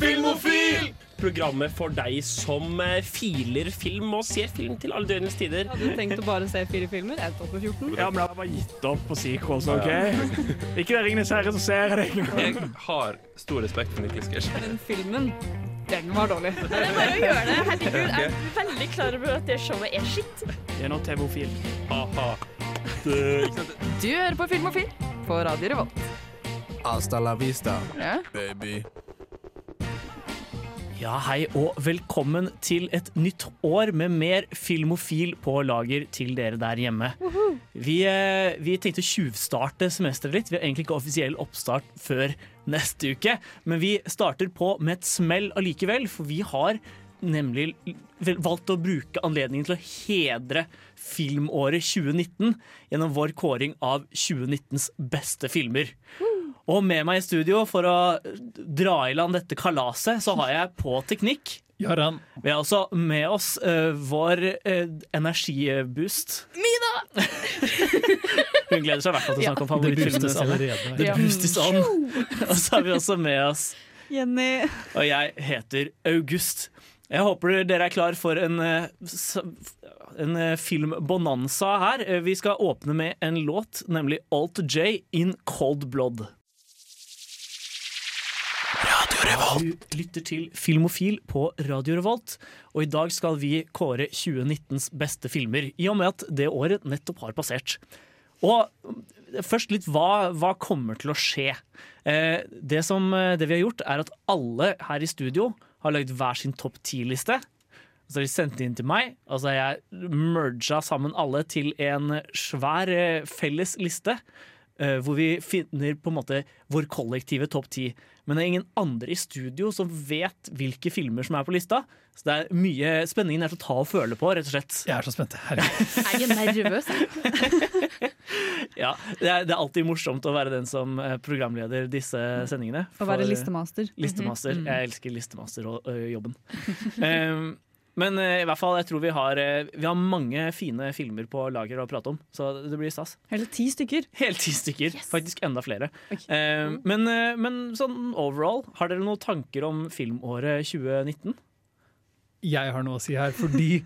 Filmofil! Programmet for deg som eh, filer film og ser film til alle døgnets tider. Hadde du tenkt å bare se fire filmer? Jeg tok på 14. Ja, men jeg har bare gitt opp på sequels, OK? Ikke det Ringenes herre som ser jeg det. Jeg har stor respekt for Niklas Gersh. Den filmen, den var dårlig. Det er bare å gjøre det. Herregud, jeg er veldig klar over at det showet er skitt. Det er nå TV-ofil. Ha-ha. Du hører på Filmofil på Radio Revolt. Hasta la vista, Ja. baby. Ja, hei og velkommen til et nytt år med mer filmofil på lager til dere der hjemme. Vi, eh, vi tenkte å tjuvstarte semesteret litt. Vi har egentlig ikke offisiell oppstart før neste uke, men vi starter på med et smell allikevel, for vi har nemlig valgt å bruke anledningen til å hedre filmåret 2019 gjennom vår kåring av 2019s beste filmer. Og med meg i studio for å dra i land dette kalaset, så har jeg på teknikk. Jarand. Vi har også med oss uh, vår uh, energiboost. Mina! Hun gleder seg i hvert fall til å snakke om favorittfilmene sine. Det Ja. boostes on. Og så har vi også med oss Jenny. Og jeg heter August. Jeg håper dere er klar for en, eh, en filmbonanza her. Vi skal åpne med en låt, nemlig Alt J in Cold Blood. Du lytter til Filmofil på Radio Revolt, og i dag skal vi kåre 2019s beste filmer, i og med at det året nettopp har passert. Og først litt hva, hva kommer til å skje? Eh, det, som, eh, det vi har gjort, er at alle her i studio har lagd hver sin topp ti-liste. Så de sendt inn til meg, og så har jeg merga sammen alle til en svær eh, felles liste. Eh, hvor vi finner på en måte vår kollektive topp ti. Men det er ingen andre i studio som vet hvilke filmer som er på lista. Så det er mye spenningen er til å ta og føle på, rett og slett. Jeg er så spent. Herregud. Jeg er nervøs. Ja, det, er, det er alltid morsomt å være den som eh, programleder disse sendingene. Å være listemaster. listemaster. Mm -hmm. Jeg elsker listemasterjobben. um, men eh, i hvert fall, jeg tror vi har, eh, vi har mange fine filmer på lager å prate om, så det blir stas. Hele ti stykker. Hele ti stykker. Yes. Faktisk enda flere. Ok. Mm. men, eh, men sånn overall, har dere noen tanker om filmåret 2019? Jeg har noe å si her, fordi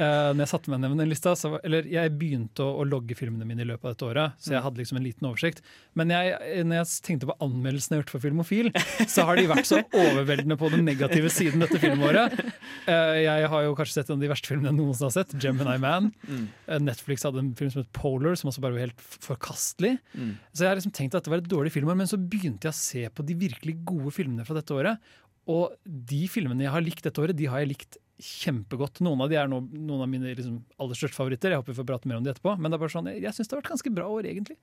eh, når jeg satte meg ned med den lista, så, eller jeg begynte å, å logge filmene mine i løpet av dette året, så jeg hadde liksom en liten oversikt. Men jeg, når jeg tenkte på anmeldelsene jeg har gjort for Filmofil, så har de vært så overveldende på den negative siden dette filmåret. Uh, jeg har jo kanskje sett en av de verste filmene jeg noensinne har sett, 'Gemini Man'. Uh, Netflix hadde en film som het 'Polar', som også bare var helt forkastelig. Så jeg har liksom tenkt at det var et dårlig filmår, men så begynte jeg å se på de virkelig gode filmene fra dette året. Og de filmene jeg har likt dette året, de har jeg likt kjempegodt. Noen av de er nå, noen av mine liksom, aller største favoritter. Jeg håper vi får prate mer om de etterpå. Men det er bare sånn, jeg, jeg syns det har vært ganske bra år, egentlig.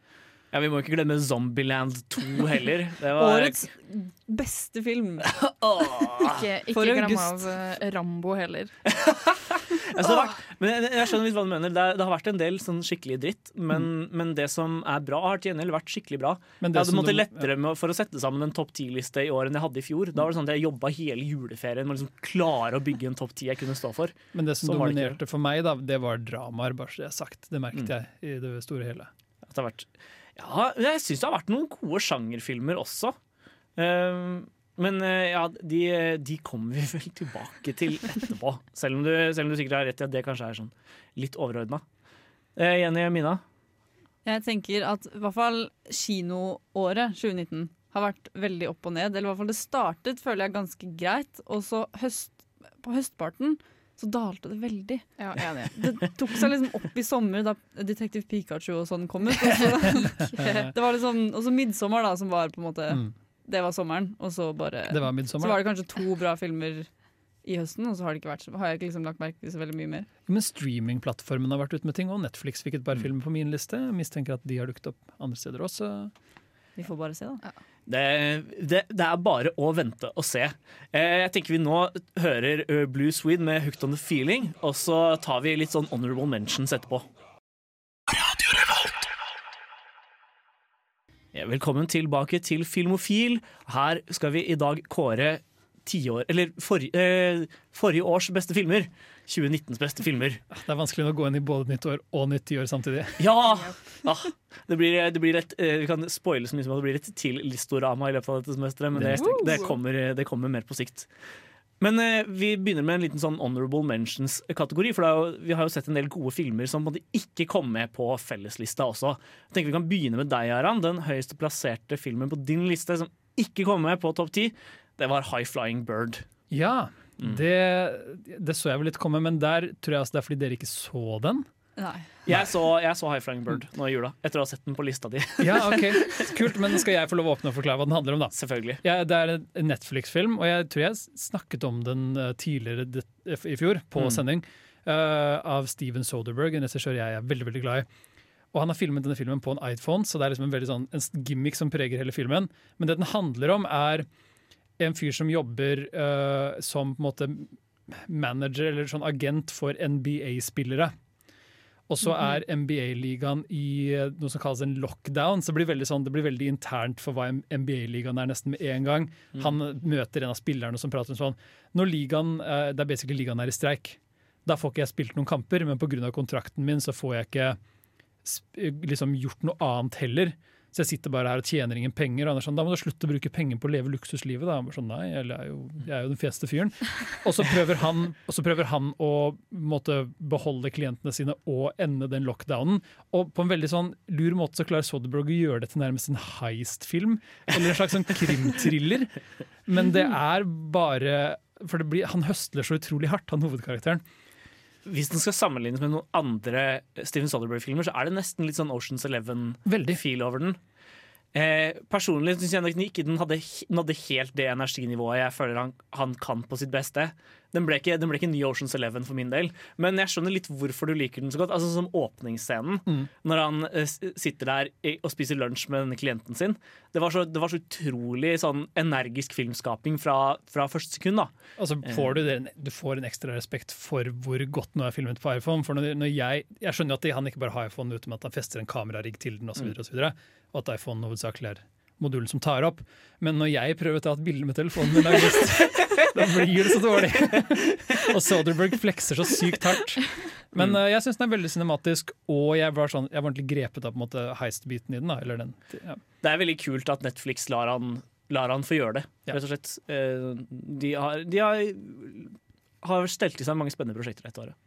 Ja, Vi må ikke glemme Zombieland 2 heller. Det var, Årets beste film. Ikke, ikke glem av eh, Rambo heller. Altså, vært, men jeg, skjønner litt hva du mener. Det, er- det har vært en del sånn skikkelig dritt, men, men det som er bra, har til gjengjeld vært skikkelig bra. Men Jeg hadde måttet lettere med, for å sette sammen en topp ti-liste i år enn jeg hadde i fjor. Da var det sånn at jeg jobba hele juleferien med å liksom klare å bygge en topp ti jeg kunne stå for. Men det som Sånn var det dominerte for meg, da, det var dramaer, bare så det er sagt. Det merket Mm. jeg i det store hele. At det har vært, ja, jeg syns det har vært noen gode sjangerfilmer også. Ehm, men eh, ja, de, de kommer vi vel tilbake til etterpå. Selv om du, selv om du sikkert har rett i at det kanskje er sånn litt overordna. Eh, Jenny Mina? Jeg tenker at i hvert fall kinoåret 2019 har vært veldig opp og ned. Eller i hvert fall det startet, føler jeg, ganske greit. Og så høst, på høstparten så dalte det veldig. Ja, enig. Det tok seg liksom opp i sommer da Detektiv Pikachu og sånn kom ut. Og så, det var liksom, og så Midtsommer, da, som var på en måte Mm. Det var sommeren. Og så bare Det var Så var det kanskje to bra filmer i høsten, og så har, det ikke vært, har jeg ikke liksom lagt merke til så veldig mye mer. Men streamingplattformen har vært ute med ting, og Netflix fikk et par Mm. filmer på min liste. Jeg mistenker at de har dukket opp andre steder også. Vi får bare se, da. Det, det, det er bare å vente og se. Eh, jeg tenker vi nå hører eh, Blue Swede med 'Hooked on the Feeling', og så tar vi litt sånn honorable mentions etterpå. Velkommen tilbake til Filmofil. Her skal vi i dag kåre tiår Eller forrige, eh, forrige års beste filmer. 2019s beste filmer. Det er vanskelig å gå inn i både nytt år og nytt tiår samtidig. Ja! ja. det, blir, det blir et eh, Vi kan spoile så mye som at det blir et til Listorama i løpet av dette semesteret, men det, det, kommer, det kommer mer på sikt. Men eh, vi begynner med en liten sånn honorable mentions-kategori. For det jo, vi har jo sett en del gode filmer som måtte ikke kom med på felleslista også. Jeg tenker Vi kan begynne med deg, Aran. Den høyest plasserte filmen på din liste som ikke kom med på topp ti, det var High Flying Bird. Ja, Mm. det, det så jeg vel litt komme, men der tror jeg altså det er fordi dere ikke så den. Nei. Jeg så, jeg så High Flying Bird nå i jula, etter å ha sett den på lista di. Ja, ok, Kult, men skal jeg få lov å åpne og forklare hva den handler om, da? Selvfølgelig. Ja, det er en Netflix-film, og jeg tror jeg snakket om den eh, tidligere i fjor, på Mm. sending, uh, av Steven Soderberg, en regissør jeg er veldig veldig glad i. Og Han har filmet denne filmen på en iPhone, så det er liksom en veldig sånn en gimmick som preger hele filmen. Men det den handler om, er en fyr som jobber uh, som på en måte manager eller sånn agent for NBA-spillere. Og så er NBA-ligaen i eh, noe som kalles en lockdown. Så det blir veldig, sånn, det blir veldig internt for hva NBA-ligaen er nesten med en gang. Han møter en av spillerne som prater om sånn Når ligaen, eh, det er basically ligaen er i streik, da får ikke jeg spilt noen kamper, men pga. kontrakten min så får jeg ikke liksom gjort noe annet heller. Så jeg sitter bare her og tjener ingen penger. Og han er sånn, da må du slutte å bruke penger på å leve luksuslivet. Da. Han sånn, nei, jeg er jo, jeg er jo den feste fyren. Og så prøver han, så prøver han å måtte beholde klientene sine og ende den lockdownen. Og på en veldig sånn lur måte så klarer Soderbergh å gjøre det til nærmest en heist-film. Eller en slags sånn krimthriller. Men det er bare For blir, han høstler så utrolig hardt, han hovedkarakteren. Hvis den skal sammenlignes med noen andre Steven Soderbergh-filmer, så er det nesten litt sånn Oceans. Eleven-feel over den. Eh, personlig syns jeg nok ikke den hadde, nådde helt det energinivået jeg føler han, han kan på sitt beste. Den ble, ikke, den ble ikke New Oceans Eleven for min del, men jeg skjønner litt hvorfor du liker den så godt. Altså Som åpningsscenen, Mm. når han eh, sitter der og spiser lunsj med denne klienten sin. Det var så, det var så utrolig sånn energisk filmskaping fra, fra første sekund. da Og så får du, det, du får en ekstra respekt for hvor godt nå er filmet på iPhone. For når, når jeg, jeg skjønner at han ikke bare har iPhone uten at han fester en kamerarigg til den, og, så videre, og, så videre, og at iPhone hovedsakelig er modulen som tar opp. Men når jeg prøver å ta et bilde med telefonen min, August, da blir det så dårlig. og Soderberg flekser så sykt hardt. Men uh, jeg syns den er veldig cinematisk, og jeg var, sånn, jeg var ordentlig grepet av på en måte heist-biten i den. da, eller den, ja. Det er veldig kult at Netflix lar han, lar han få gjøre det, Ja. rett og slett. Uh, De har, de har, har stelt i seg mange spennende prosjekter dette året.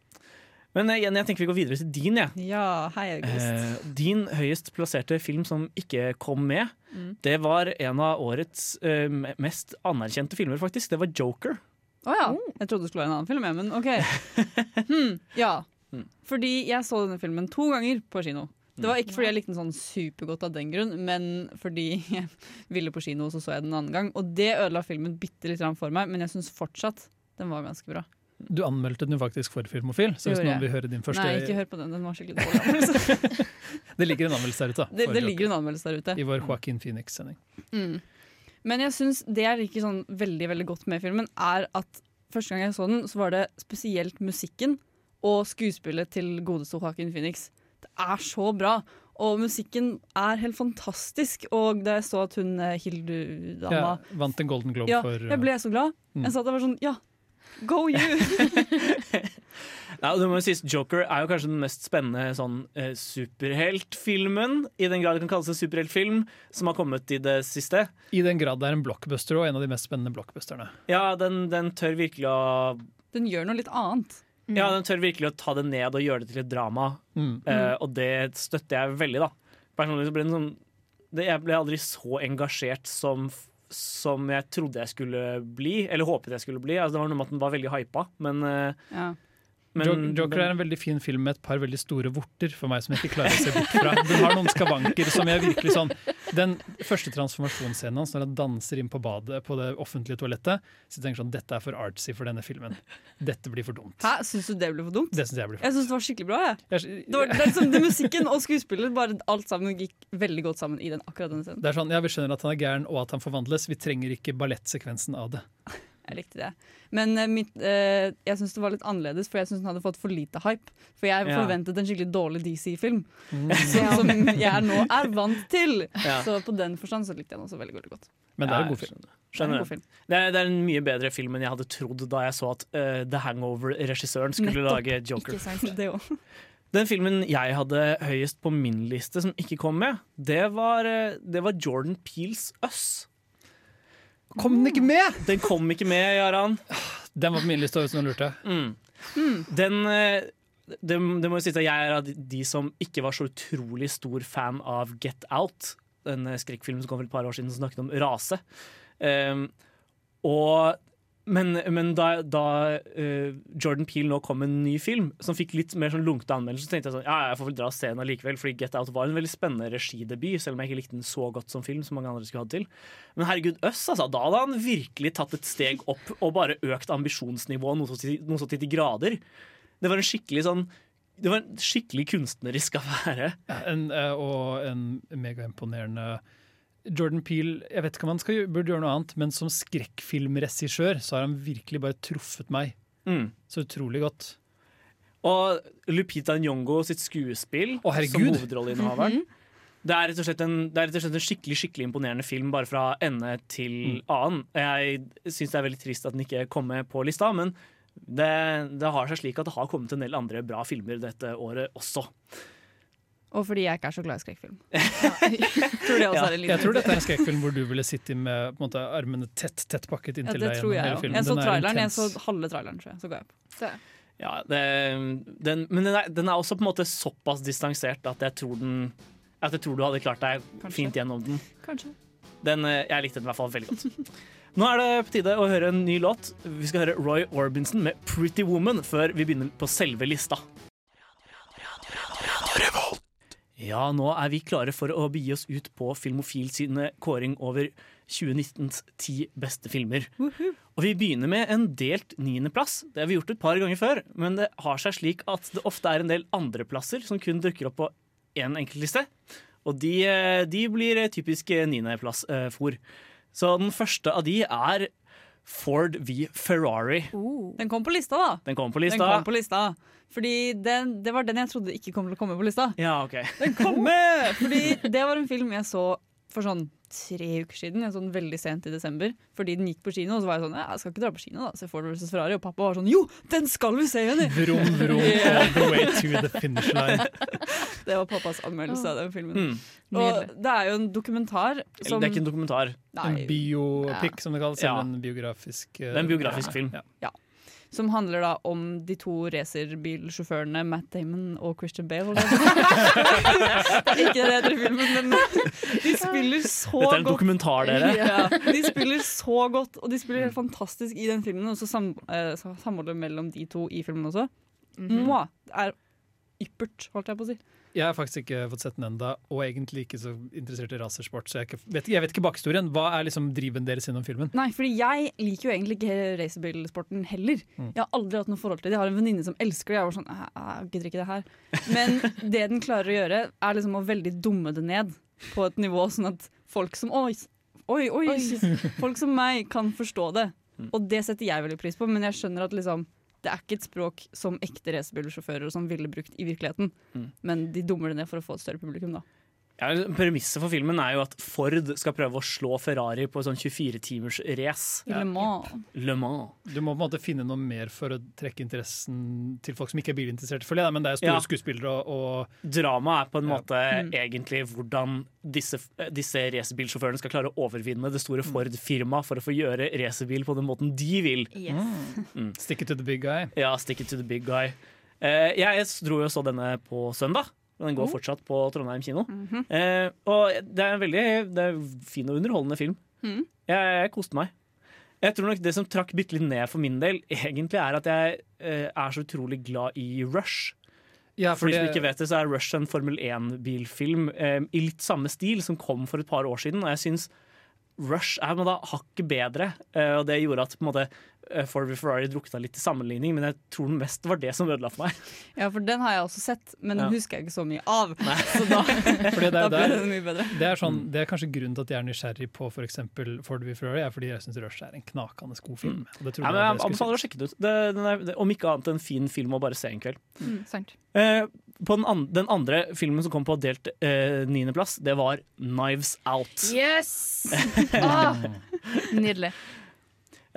Men igjen, Jenny, jeg tenker vi går videre til din. jeg. Ja, hei, August. Eh, din høyest plasserte film som ikke kom med, Mm. det var en av årets eh, mest anerkjente filmer, faktisk. Det var Joker. Å ja. Jeg trodde det skulle være en annen film, men OK. Hmm, ja. Mm. Fordi jeg så denne filmen to ganger på kino. Det var ikke fordi jeg likte den sånn supergodt av den grunn, men fordi jeg ville på kino, og så så jeg den en annen gang. Og det ødela filmen bitte litt for meg, men jeg syns fortsatt den var ganske bra. Du anmeldte den jo faktisk for Filmofil, så hvis noen vil høre din første Nei, ikke hør på den. Den var skikkelig dårlig. Det ligger en anmeldelse der ute. det, det ligger en anmeldelse der ute. I vår Joaquin Phoenix-sending. Mm. Men jeg syns det jeg liker sånn veldig veldig godt med filmen, er at første gang jeg så den, så var det spesielt musikken og skuespillet til godeste Joaquin Phoenix. Det er så bra. Og musikken er helt fantastisk. Og da jeg så at hun eh, Hildu-dama Ja, vant en Golden Globe ja, for jeg ble så glad. Mm. Jeg sa at det var sånn Ja, go you! Ja, det må jo sies, Joker er jo kanskje den mest spennende sånn, eh, superheltfilmen, i den grad det kan kalles en superheltfilm, som har kommet i det siste. I den grad det er en blockbuster og en av de mest spennende blockbusterne. Ja, den, den tør virkelig å Den gjør noe litt annet. Ja, den tør virkelig å ta det ned og gjøre det til et drama, Mm. eh, og det støtter jeg veldig, da. Personlig så ble den sånn det, Jeg ble aldri så engasjert som, som jeg trodde jeg skulle bli, eller håpet jeg skulle bli. Altså, det var noe med at den var veldig hypa, men, eh, Ja. Men Joker er en veldig fin film med et par veldig store vorter for meg som jeg ikke klarer å se bort fra. Den har noen skavanker som jeg virkelig sånn Den første transformasjonsscenen hans når han danser inn på badet på det offentlige toalettet, så jeg tenker sånn Dette er for artsy for denne filmen. Dette blir for dumt. Hæ, syns du det ble for dumt? Det synes jeg blir for dumt. Jeg syns det var skikkelig bra. Jeg. jeg, Det, var, det er liksom det Musikken og skuespillet, bare alt sammen gikk veldig godt sammen i den, akkurat denne scenen. det er sånn, ja, Vi skjønner at han er gæren og at han forvandles. Vi trenger ikke ballettsekvensen av det. Jeg likte det. Men uh, mitt, uh, jeg syns det var litt annerledes, for jeg syns den hadde fått for lite hype. For jeg Ja. forventet en skikkelig dårlig DC-film, Mm. som jeg nå er vant til. Ja. Så på den forstand så likte jeg den også veldig, veldig godt. Men det er en god film. Det er en Skjønner god Det er, det er en mye bedre film enn jeg hadde trodd da jeg så at uh, The Hangover-regissøren skulle Nettopp. lage Joker. Ikke sant, det også. Den filmen jeg hadde høyest på min liste som ikke kom med, det var, det var Jordan Peels Us. Kom den ikke med?! Den kom ikke med, Jaran. Den var på min liste, hvis noen lurte. Mm. Den eh, det, det må jo sies at Jeg er av de- som ikke var så utrolig stor fan av Get Out. Den eh, skrekkfilmen som kom for et par år siden som snakket om rase. Um, og, men men da, da uh, Jordan Peele nå kom med en ny film som fikk litt mer sånn lunkne anmeldelser, så tenkte jeg sånn, ja, jeg får vel dra og se den allikevel, fordi Get Out var en veldig spennende regidebut, selv om jeg ikke likte den så godt som film som mange andre skulle hatt til. Men herregud, Øss, altså, da hadde han virkelig tatt et steg opp og bare økt ambisjonsnivået noe så til, de grader. Det var en skikkelig sånn det var en skikkelig kunstnerisk affære. Ja, en, eh, og en megaimponerende Jordan Peele Jeg vet ikke om han skal, burde gjøre noe annet, men som skrekkfilmregissør så har han virkelig bare truffet meg Mm. så utrolig godt. Og Lupita Nyong'o sitt skuespill Å, som hovedrolleinnehaveren. Det er, rett og slett en, det er rett og slett en skikkelig skikkelig imponerende film bare fra ende til annen. Jeg syns det er veldig trist at den ikke kom med på lista, men det, det har seg slik at det har kommet en del andre bra filmer dette året også. Og fordi jeg ikke er så glad i skrekkfilm. Jeg tror det også Ja, er en liten Jeg tror dette er en skrekkfilm hvor du ville sittet med på en måte, armene tett tett pakket ja, inntil det deg tror gjennom jeg hele filmen. Jeg så er traileren, jeg så halve traileren, tror jeg. Så ga jeg på. Ja, det, den, men den er, den er også på en måte såpass distansert at jeg tror, den, at jeg tror du hadde klart deg Kanskje. fint gjennom den. Kanskje. Den, eh, jeg likte den i hvert fall veldig godt. Nå er det på tide å høre en ny låt. Vi skal høre Roy Orbinson med 'Pretty Woman' før vi begynner på selve lista. Ja, nå er vi klare for å begi oss ut på Filmofil sine kåring over 2019s ti beste filmer. Og vi begynner med en delt niendeplass. Det har vi gjort et par ganger før, men det har seg slik at det ofte er en del andreplasser som kun dukker opp på én enkeltliste. Og de, eh, de blir typisk niendeplass-fòr. Så den første av de er Ford v Ferrari. Den kom på lista, da. Den kom på Den kom på lista. Fordi den, det var den jeg trodde ikke kom til å komme på lista. Ja, ok. Den kommer! Fordi det var en film jeg så for sånn tre uker siden. sånn så veldig sent i desember. Fordi den gikk på kino. Og så var jeg sånn, jeg skal ikke dra på kino da, se Ford vs. Ferrari. Og pappa var sånn, jo, den skal vi se, Jenny! Vrom, vrom, all the way to the finish line. Det var pappas anmeldelse av den filmen. Mm. Og det er jo en dokumentar som Det er ikke en dokumentar. En biopic, som det kalles. Ja. Eller en biografisk uh, Det er en biografisk film. Ja. Som handler da om de to racerbilsjåførene Matt Damon og Christian Bale. det er ikke det det heter i filmen, men de spiller så godt. Dette er en dokumentar, dere. Ja, de spiller så godt, og de spiller helt fantastisk i den filmen. Og så sam, eh, samholdet mellom de to i filmen også. Mwah, det er yppert, holdt jeg på å si. Jeg har faktisk ikke fått sett den enda, og egentlig ikke så interessert i racersport. Så jeg, ikke, vet, jeg vet ikke bakhistorien. Hva er liksom driven deres gjennom filmen? Nei, fordi jeg liker jo egentlig ikke racerbilsporten heller. Jeg har aldri hatt noe forhold til det. Jeg har en venninne som elsker det. Jeg var sånn, jeg gidder ikke det her. Men det den klarer å gjøre, er liksom å veldig dumme det ned på et nivå sånn at folk som Oi, oi, oi! Folk som meg kan forstå det. Og det setter jeg veldig pris på, men jeg skjønner at liksom det er ikke et språk som ekte racerbilsjåfører som ville brukt i virkeligheten. Mm. Men de dummer det ned for å få et større publikum, da. Ja, Premisset for filmen er jo at Ford skal prøve å slå Ferrari på et sånn 24-timers race. Le Mans. Le Mans. Du må på en måte finne noe mer for å trekke interessen til folk som ikke er bilinteresserte, føler jeg. Men det er store Ja. skuespillere og, og Drama er på en Ja. måte egentlig hvordan disse, disse racerbilsjåførene skal klare å overvinne det store Ford-firmaet for å få gjøre racerbil på den måten de vil. stick it to the big guy. Ja, stick it to the big guy. Eh, jeg dro jo og så denne på søndag. Og Den går fortsatt på Trondheim kino. eh, og det er en veldig det er en fin og underholdende film. Mm. Jeg, jeg koste meg. Jeg tror nok Det som trakk bitte litt ned for min del, egentlig er at jeg eh, er så utrolig glad i Rush. Ja, For de som ikke vet det, så er Rush en Formel 1-bilfilm eh, i litt samme stil som kom for et par år siden. Og jeg syns Rush er på en måte hakket bedre, eh, og det gjorde at på en måte, Ford v Ferrari drukna litt i sammenligning, men jeg tror den mest var det som ødela for meg. Ja, for den har jeg også sett, men den Ja. husker jeg ikke så mye av. Så da, det, da er ble den mye bedre. det, er sånn, det er kanskje grunnen til at jeg er nysgjerrig på f.eks. Ford v Ferrari, er fordi jeg syns Rush er en knakende god film. Og det tror Ja, men jeg jeg anbefaler å sjekke det ut. Det, den er, det, om ikke annet en fin film å bare se en kveld. Mm, sant. Eh, på den, andre, den andre filmen som kom på delt eh, niendeplass, det var Knives Out. Yes! Ah, nydelig.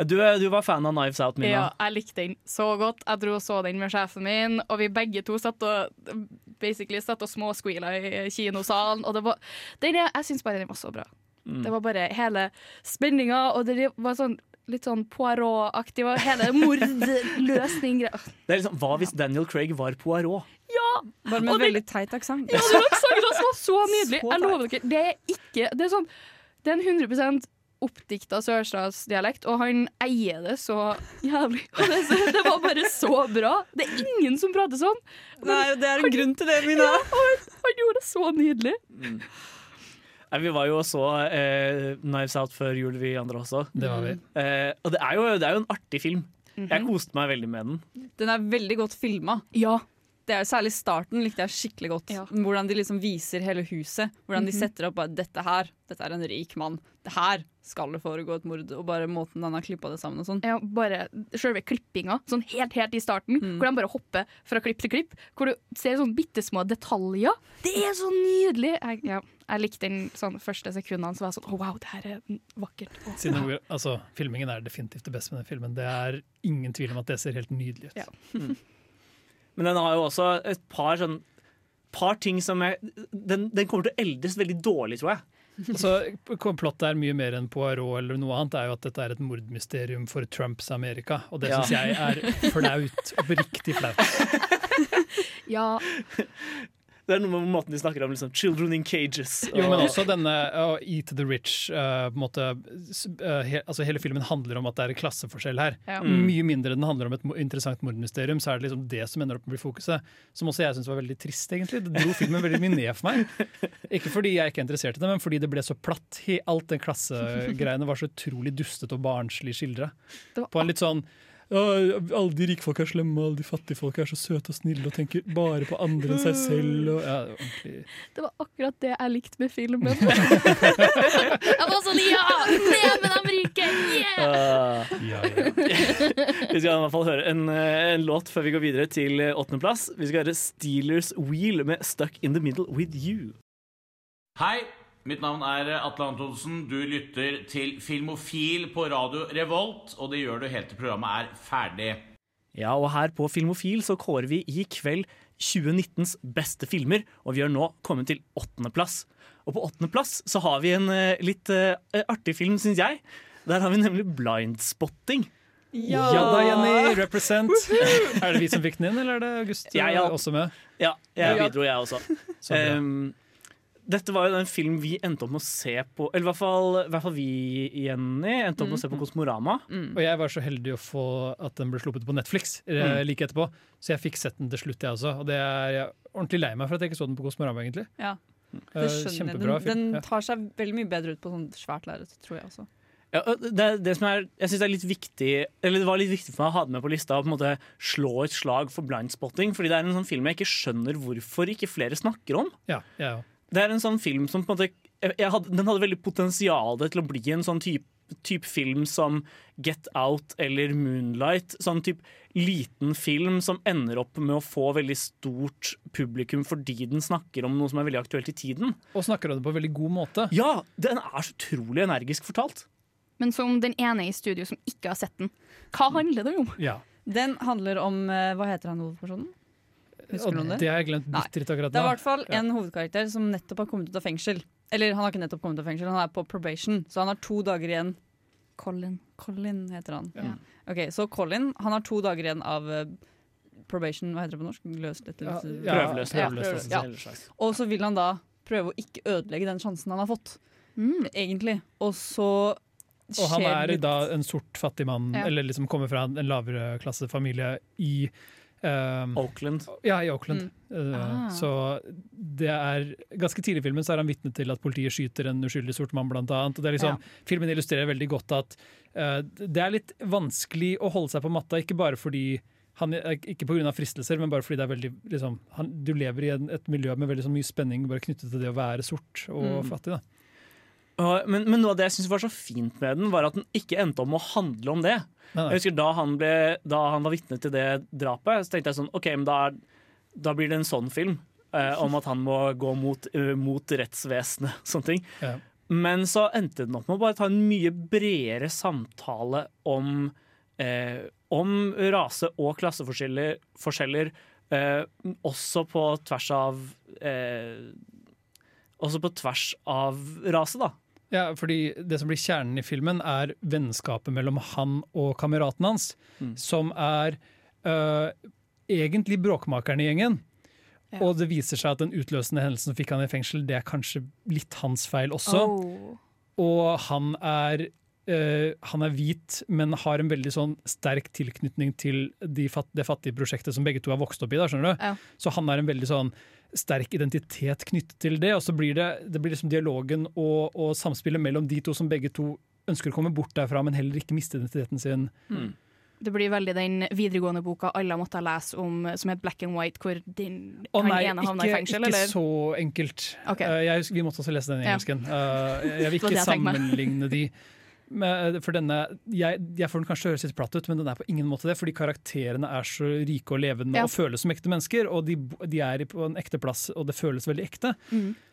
Du, du var fan av Knives Out, Mina. Ja, jeg likte den så godt. Jeg dro og så den med sjefen min, og vi begge to satt og basically satt og småsqueala i kinosalen. Og det var, den jeg syns bare den var så bra. Mm. Det var bare hele spenninga, og det var sånn litt sånn Poirot-aktig. Hele mordløsning-greia. Det er liksom, Hva hvis Daniel Craig var Poirot? Ja! Bare med en veldig teit aksent. Ja, det var sangen hans var så nydelig. Så Jeg lover dere. Det er ikke Det er sånn Det er en 100 oppdikta sørstatsdialekt, og han eier det så jævlig. Og det, det var bare så bra. Det er ingen som prater sånn. Nei, det er en grunn til det, Mina. Han gjorde det så nydelig. Nei, vi var jo og så eh, Knives Out før jul, vi andre også. Det var vi. Eh, og det er, jo, det er jo en artig film. Mhm. Jeg koste meg veldig med den. Den er veldig godt filma. Ja. Det er Særlig starten likte jeg skikkelig godt. Ja. Hvordan de liksom viser hele huset. Hvordan de Mhm. setter opp bare, dette her, dette er en rik mann. Det her skal det foregå et mord. Og bare måten han har klippa det sammen og sånn. ja bare selve klippinga, sånn helt helt i starten, Mm. hvor de bare hopper fra klipp til klipp. Hvor du ser sånn bitte små detaljer. Det er så nydelig! Jeg, ja, jeg likte den sånn første sekundene, så var jeg sånn oh, wow, det her er vakkert. Oh. Siden altså, filmingen er definitivt det beste med den filmen. Det er ingen tvil om at det ser helt nydelig ut. Ja. Men den har jo også et par sånn par ting som jeg den, den kommer til å eldes veldig dårlig, tror jeg. Så Plottet er mye mer enn Poirot eller noe annet. Er jo at dette er et mordmysterium for Trumps Amerika. Og det Ja. syns jeg er flaut. Oppriktig flaut. Ja, Det er noe med måten de snakker om liksom, 'children in cages'. Jo, men også denne uh, Eat the Rich. uh, på en måte, uh, he, altså Hele filmen handler om at det er en klasseforskjell her. Ja. Mm. Mye mindre den handler om et interessant mordmysterium. Så er det liksom det som ender opp med å bli fokuset. Som også jeg syns var veldig trist, egentlig. Det dro filmen veldig mye ned for meg. Ikke fordi jeg ikke er interessert i det, men fordi det ble så platt. Alt den klassegreiene var så utrolig dustete og barnslig skildra. På en litt sånn «Å, alle de rikfolk er slemme, alle de fattige folk er så søte og snille og tenker bare på andre enn seg selv. Og, ja. Det var akkurat det jeg likte med filmen. jeg var sånn ja! Ned med de rike! Yeah! Uh, Ja, ja. Vi skal i hvert fall høre en, eh, en låt før vi går videre til eh, åttendeplass. Vi skal høre Steelers Wheel med 'Stuck in the Middle With You'. Hei, mitt navn er Atle Antonsen. Du lytter til Filmofil på radio Revolt, og det gjør du helt til programmet er ferdig. Ja, og her på Filmofil så kårer vi i kveld 2019s beste filmer, og vi har nå kommet til åttendeplass. Og på åttendeplass så har vi en eh, litt uh, artig film, syns jeg. Der har vi nemlig Blindspotting. ja da, Jenny! Represent. Er det vi som fikk den inn, eller er det August Ja, ja. også med? Ja, jeg Ja. bidro, jeg også. Så bra. Um, dette var jo den film vi endte opp med å se på Eller i hvert fall, i hvert fall vi, Jenny, endte opp med å se på Kosmorama. Og jeg var så heldig å få at den ble sluppet på Netflix mm. like etterpå. Så jeg fikk sett den til slutt, jeg også. Og det er jeg er ordentlig lei meg for at jeg ikke så den på Kosmorama, egentlig. Ja, Eh, det skjønner jeg. Den, den tar seg veldig mye bedre ut på sånn svært lerret, tror jeg også. Ja, det, det som er, jeg synes det er litt viktig Eller det var litt viktig for meg å ha det med på lista. Å på en måte slå et slag for blindspotting. Fordi det er en sånn film jeg ikke skjønner hvorfor ikke flere snakker om. Ja, jeg òg. Det er en sånn film som på en måte hadde, Den hadde veldig potensial til å bli en sånn type type film som Get Out eller Moonlight. Sånn type liten film som ender opp med å få veldig stort publikum fordi den snakker om noe som er veldig aktuelt i tiden. Og snakker om det på en veldig god måte. Ja, den er så utrolig energisk fortalt. Men som den ene i studio som ikke har sett den, hva handler det om? Ja. Den handler om eh, Hva heter han hovedpersonen? Husker du om det? det har jeg glemt bitte litt akkurat Det er i hvert fall Ja. en hovedkarakter som nettopp har kommet ut av fengsel. Eller han har ikke nettopp kommet ut av fengsel, han er på probation, så han har to dager igjen. Colin. Colin heter han. Ja. Ok, Så Colin han har to dager igjen av eh, probation, hva heter det på norsk? Løslatelse? Ja, Prøveløs. Ja, prøveløs, prøveløs, ja. Og så vil han da prøve å ikke ødelegge den sjansen han har fått, Mm. egentlig. Og så Og han er litt- da en sort fattig mann, Ja. eller liksom kommer fra en lavere klassefamilie i Um, Oakland. Ja, i Oakland. Mm. Uh, Ah. Så det er Ganske tidlig i filmen så er han vitne til at politiet skyter en uskyldig sort mann, blant annet. Og det er liksom, Filmen illustrerer veldig godt at uh, det er litt vanskelig å holde seg på matta, ikke bare fordi han, ikke pga. fristelser, men bare fordi det er veldig liksom, han, du lever i en, et miljø med veldig så mye spenning bare knyttet til det å være sort og Mm. fattig. da. Men, men noe av det jeg synes var så fint med den, var at den ikke endte om å handle om det. Jeg husker Da han, ble, da han var vitne til det drapet, så tenkte jeg sånn OK, men da, da blir det en sånn film. Eh, om at han må gå mot, uh, mot rettsvesenet og sånne ting. Ja. Men så endte den opp med å bare ta en mye bredere samtale om, eh, om rase- og klasseforskjeller, forskjeller, eh, også på tvers av eh, Også på tvers av rase, da. Ja, fordi Det som blir kjernen i filmen, er vennskapet mellom han og kameraten hans, Mm. som er øh, egentlig bråkmakeren i gjengen. Ja. Og det viser seg at den utløsende hendelsen som fikk han i fengsel, det er kanskje litt hans feil også. Oh. Og han er, øh, han er hvit, men har en veldig sånn sterk tilknytning til de fatt, det fattige prosjektet som begge to har vokst opp i. Da, skjønner du? Ja. Så han har en veldig sånn sterk identitet knyttet til det. Og så blir det, det blir liksom dialogen og, og samspillet mellom de to som begge to ønsker å komme bort derfra, men heller ikke miste identiteten sin. Det blir veldig den videregående boka alle måtte lese om, som het Black and White, hvor din, Å han nei, ene havna i ikke, fengsel, ikke eller? så enkelt. Okay. Uh, jeg, vi måtte også lese den i Ja. engelsken. Eh, jeg vil ikke jeg sammenligne de. Men, eh, for denne, jeg, jeg får den kanskje høres litt platt ut, men den er på ingen måte det. Fordi karakterene er så rike og levende Ja. og føles som ekte mennesker. Og de, de er på en ekte plass, og det føles veldig ekte.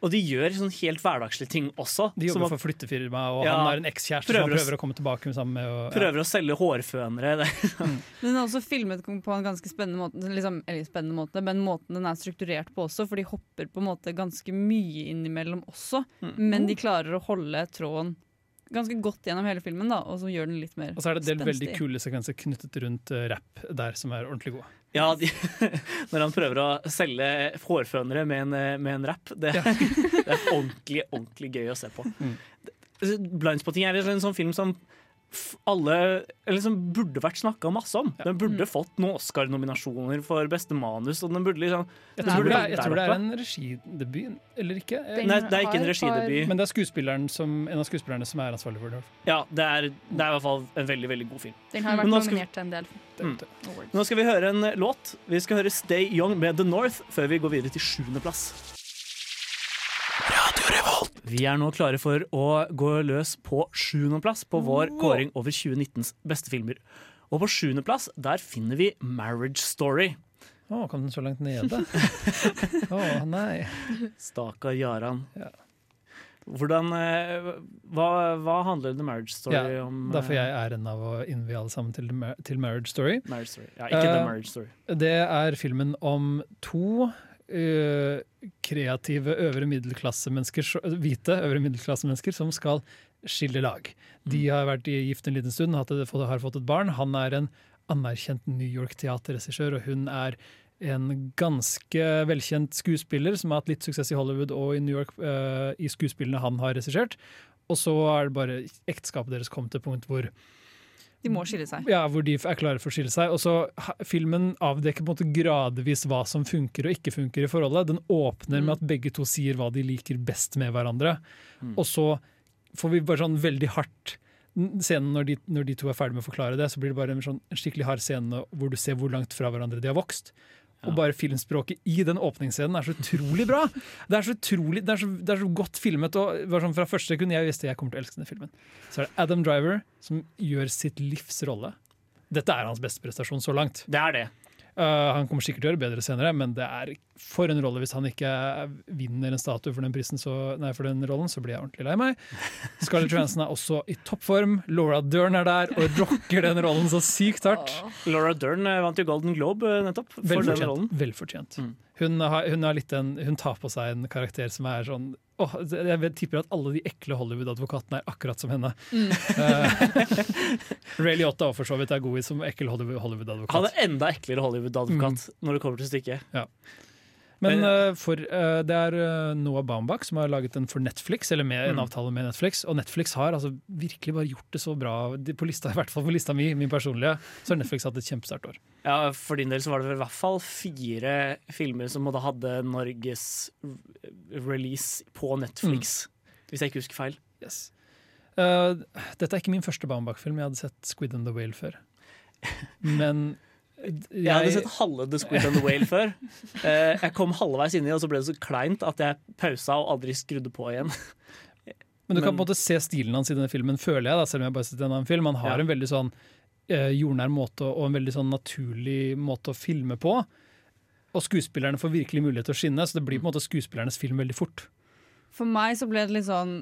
Og de gjør sånn helt hverdagslige ting også. De jobber at for flyttefirma, og Ja, han har en ekskjæreste som han prøver å- å komme tilbake med sammen med. Og, ja. prøver å selge hårfønere. Det- den er også filmet på en ganske spennende måte, liksom, eller spennende måte, men måten den er strukturert på også, for de hopper på en måte ganske mye innimellom også. Men de klarer å holde tråden ganske godt gjennom hele filmen, da, og så gjør den litt mer Og så er det en del veldig kule sekvenser knyttet rundt uh, rapp der, som er ordentlig gode. Ja, de, Når han prøver å selge hårfønere med en, eh, med en rap. Det, det er ordentlig, ordentlig gøy å se på. Mm. Blindspotting er en sånn film som alle liksom burde vært snakka masse om. Den burde fått noen Oscar-nominasjoner for beste manus. Og den burde liksom Jeg Den tror, burde det er, jeg tror det er en regidebut, eller ikke? Den Nei, det er ikke en regidebut. Men det er skuespilleren som, en av skuespillerne som er ansvarlig for det. Ja, det er, det er i hvert fall en veldig veldig god film. Den har vært skal nominert til en del Mm. Nå skal vi høre en låt. Vi skal høre Stay Young med The North før vi går videre til sjuendeplass. Vi er nå klare for å gå løs på sjuendeplass på vår kåring over 2019s beste filmer. Og på sjuendeplass der finner vi Marriage Story. Å, kom den så langt nede? Å, nei. Stakkar Jaran. Ja. Hvordan eh, hva, hva handler The Marriage Story Ja, om? Da får eh, jeg æren av å innvie alle sammen til, til Marriage Story. Marriage Story. Ja, ikke The Eh, Marriage Story. Det er filmen om to øh, kreative øvre middelklassemennesker, så- hvite øvre middelklassemennesker som skal skille lag. De har vært gift en liten stund, og har fått et barn. Han er en anerkjent New York-teaterregissør, og hun er en ganske velkjent skuespiller som har hatt litt suksess i Hollywood og i New York uh, i skuespillene han har regissert. Og så er det bare ekteskapet deres kom til et punkt hvor De må skille seg. ja, hvor de er klare for å skille seg. Og så Filmen avdekker på en måte gradvis hva som funker og ikke funker i forholdet. Den åpner med at begge to sier hva de liker best med hverandre. Og så får vi bare sånn veldig hardt Scenen når de, når de to er ferdig med å forklare det, så blir det bare en, sånn, en skikkelig hard scene hvor du ser hvor langt fra hverandre de har vokst. Og bare filmspråket i den åpningsscenen er så utrolig bra! Det er så utrolig, det er så, det er så godt filmet. og sånn Fra første sekund jeg visste jeg kommer til å elske denne filmen. Så er det Adam Driver som gjør sitt livs rolle. Dette er hans beste prestasjon så langt. Det er det. Uh, han kommer sikkert til å gjøre bedre senere, men det er for en rolle. Hvis han ikke vinner en statue for den, prisen, så, nei, for den rollen, så blir jeg ordentlig lei meg. Scarlett Johansson er også i toppform. Laura Dern er der og rocker den rollen så sykt hardt. Laura Dern eh, vant jo Golden Globe eh, nettopp for den Velfortjent. rollen. velfortjent. Mm. Hun, har, hun, har en, hun tar på seg en karakter som er sånn åh, Jeg vet- tipper at alle de ekle Hollywood-advokatene er akkurat som henne. Mm. Ray Liotta for så vidt er god i som ekkel Hollywood-advokat. Han er enda eklere Hollywood-advokat Mm. når det kommer til stykket. Men uh, for, uh, det er eh, Noah Baumbach som har laget den for Netflix, eller med en Mm. avtale med Netflix. Og Netflix har altså virkelig bare gjort det så bra. De, på lista, I hvert fall på lista mi, min personlige, så har Netflix hatt et kjempesterkt år. Ja, For din del så var det vel i hvert fall fire filmer som måtte hadde Norges release på Netflix. Hvis jeg ikke husker feil. Yes. Uh, dette er ikke min første Baumbach-film. Jeg hadde sett Squid and the Whale før. Men Jeg hadde sett halve The Squid and the Whale før. Eh, jeg kom halvveis inni, og så ble det så kleint at jeg pausa og aldri skrudde på igjen. Men du kan på en måte se stilen hans i denne filmen, føler jeg, da, selv om jeg bare har en annen film. Han har Ja. en veldig sånn eh, jordnær måte og en veldig sånn naturlig måte å filme på. Og skuespillerne får virkelig mulighet til å skinne, så det blir på en måte skuespillernes film veldig fort. For meg så ble det litt sånn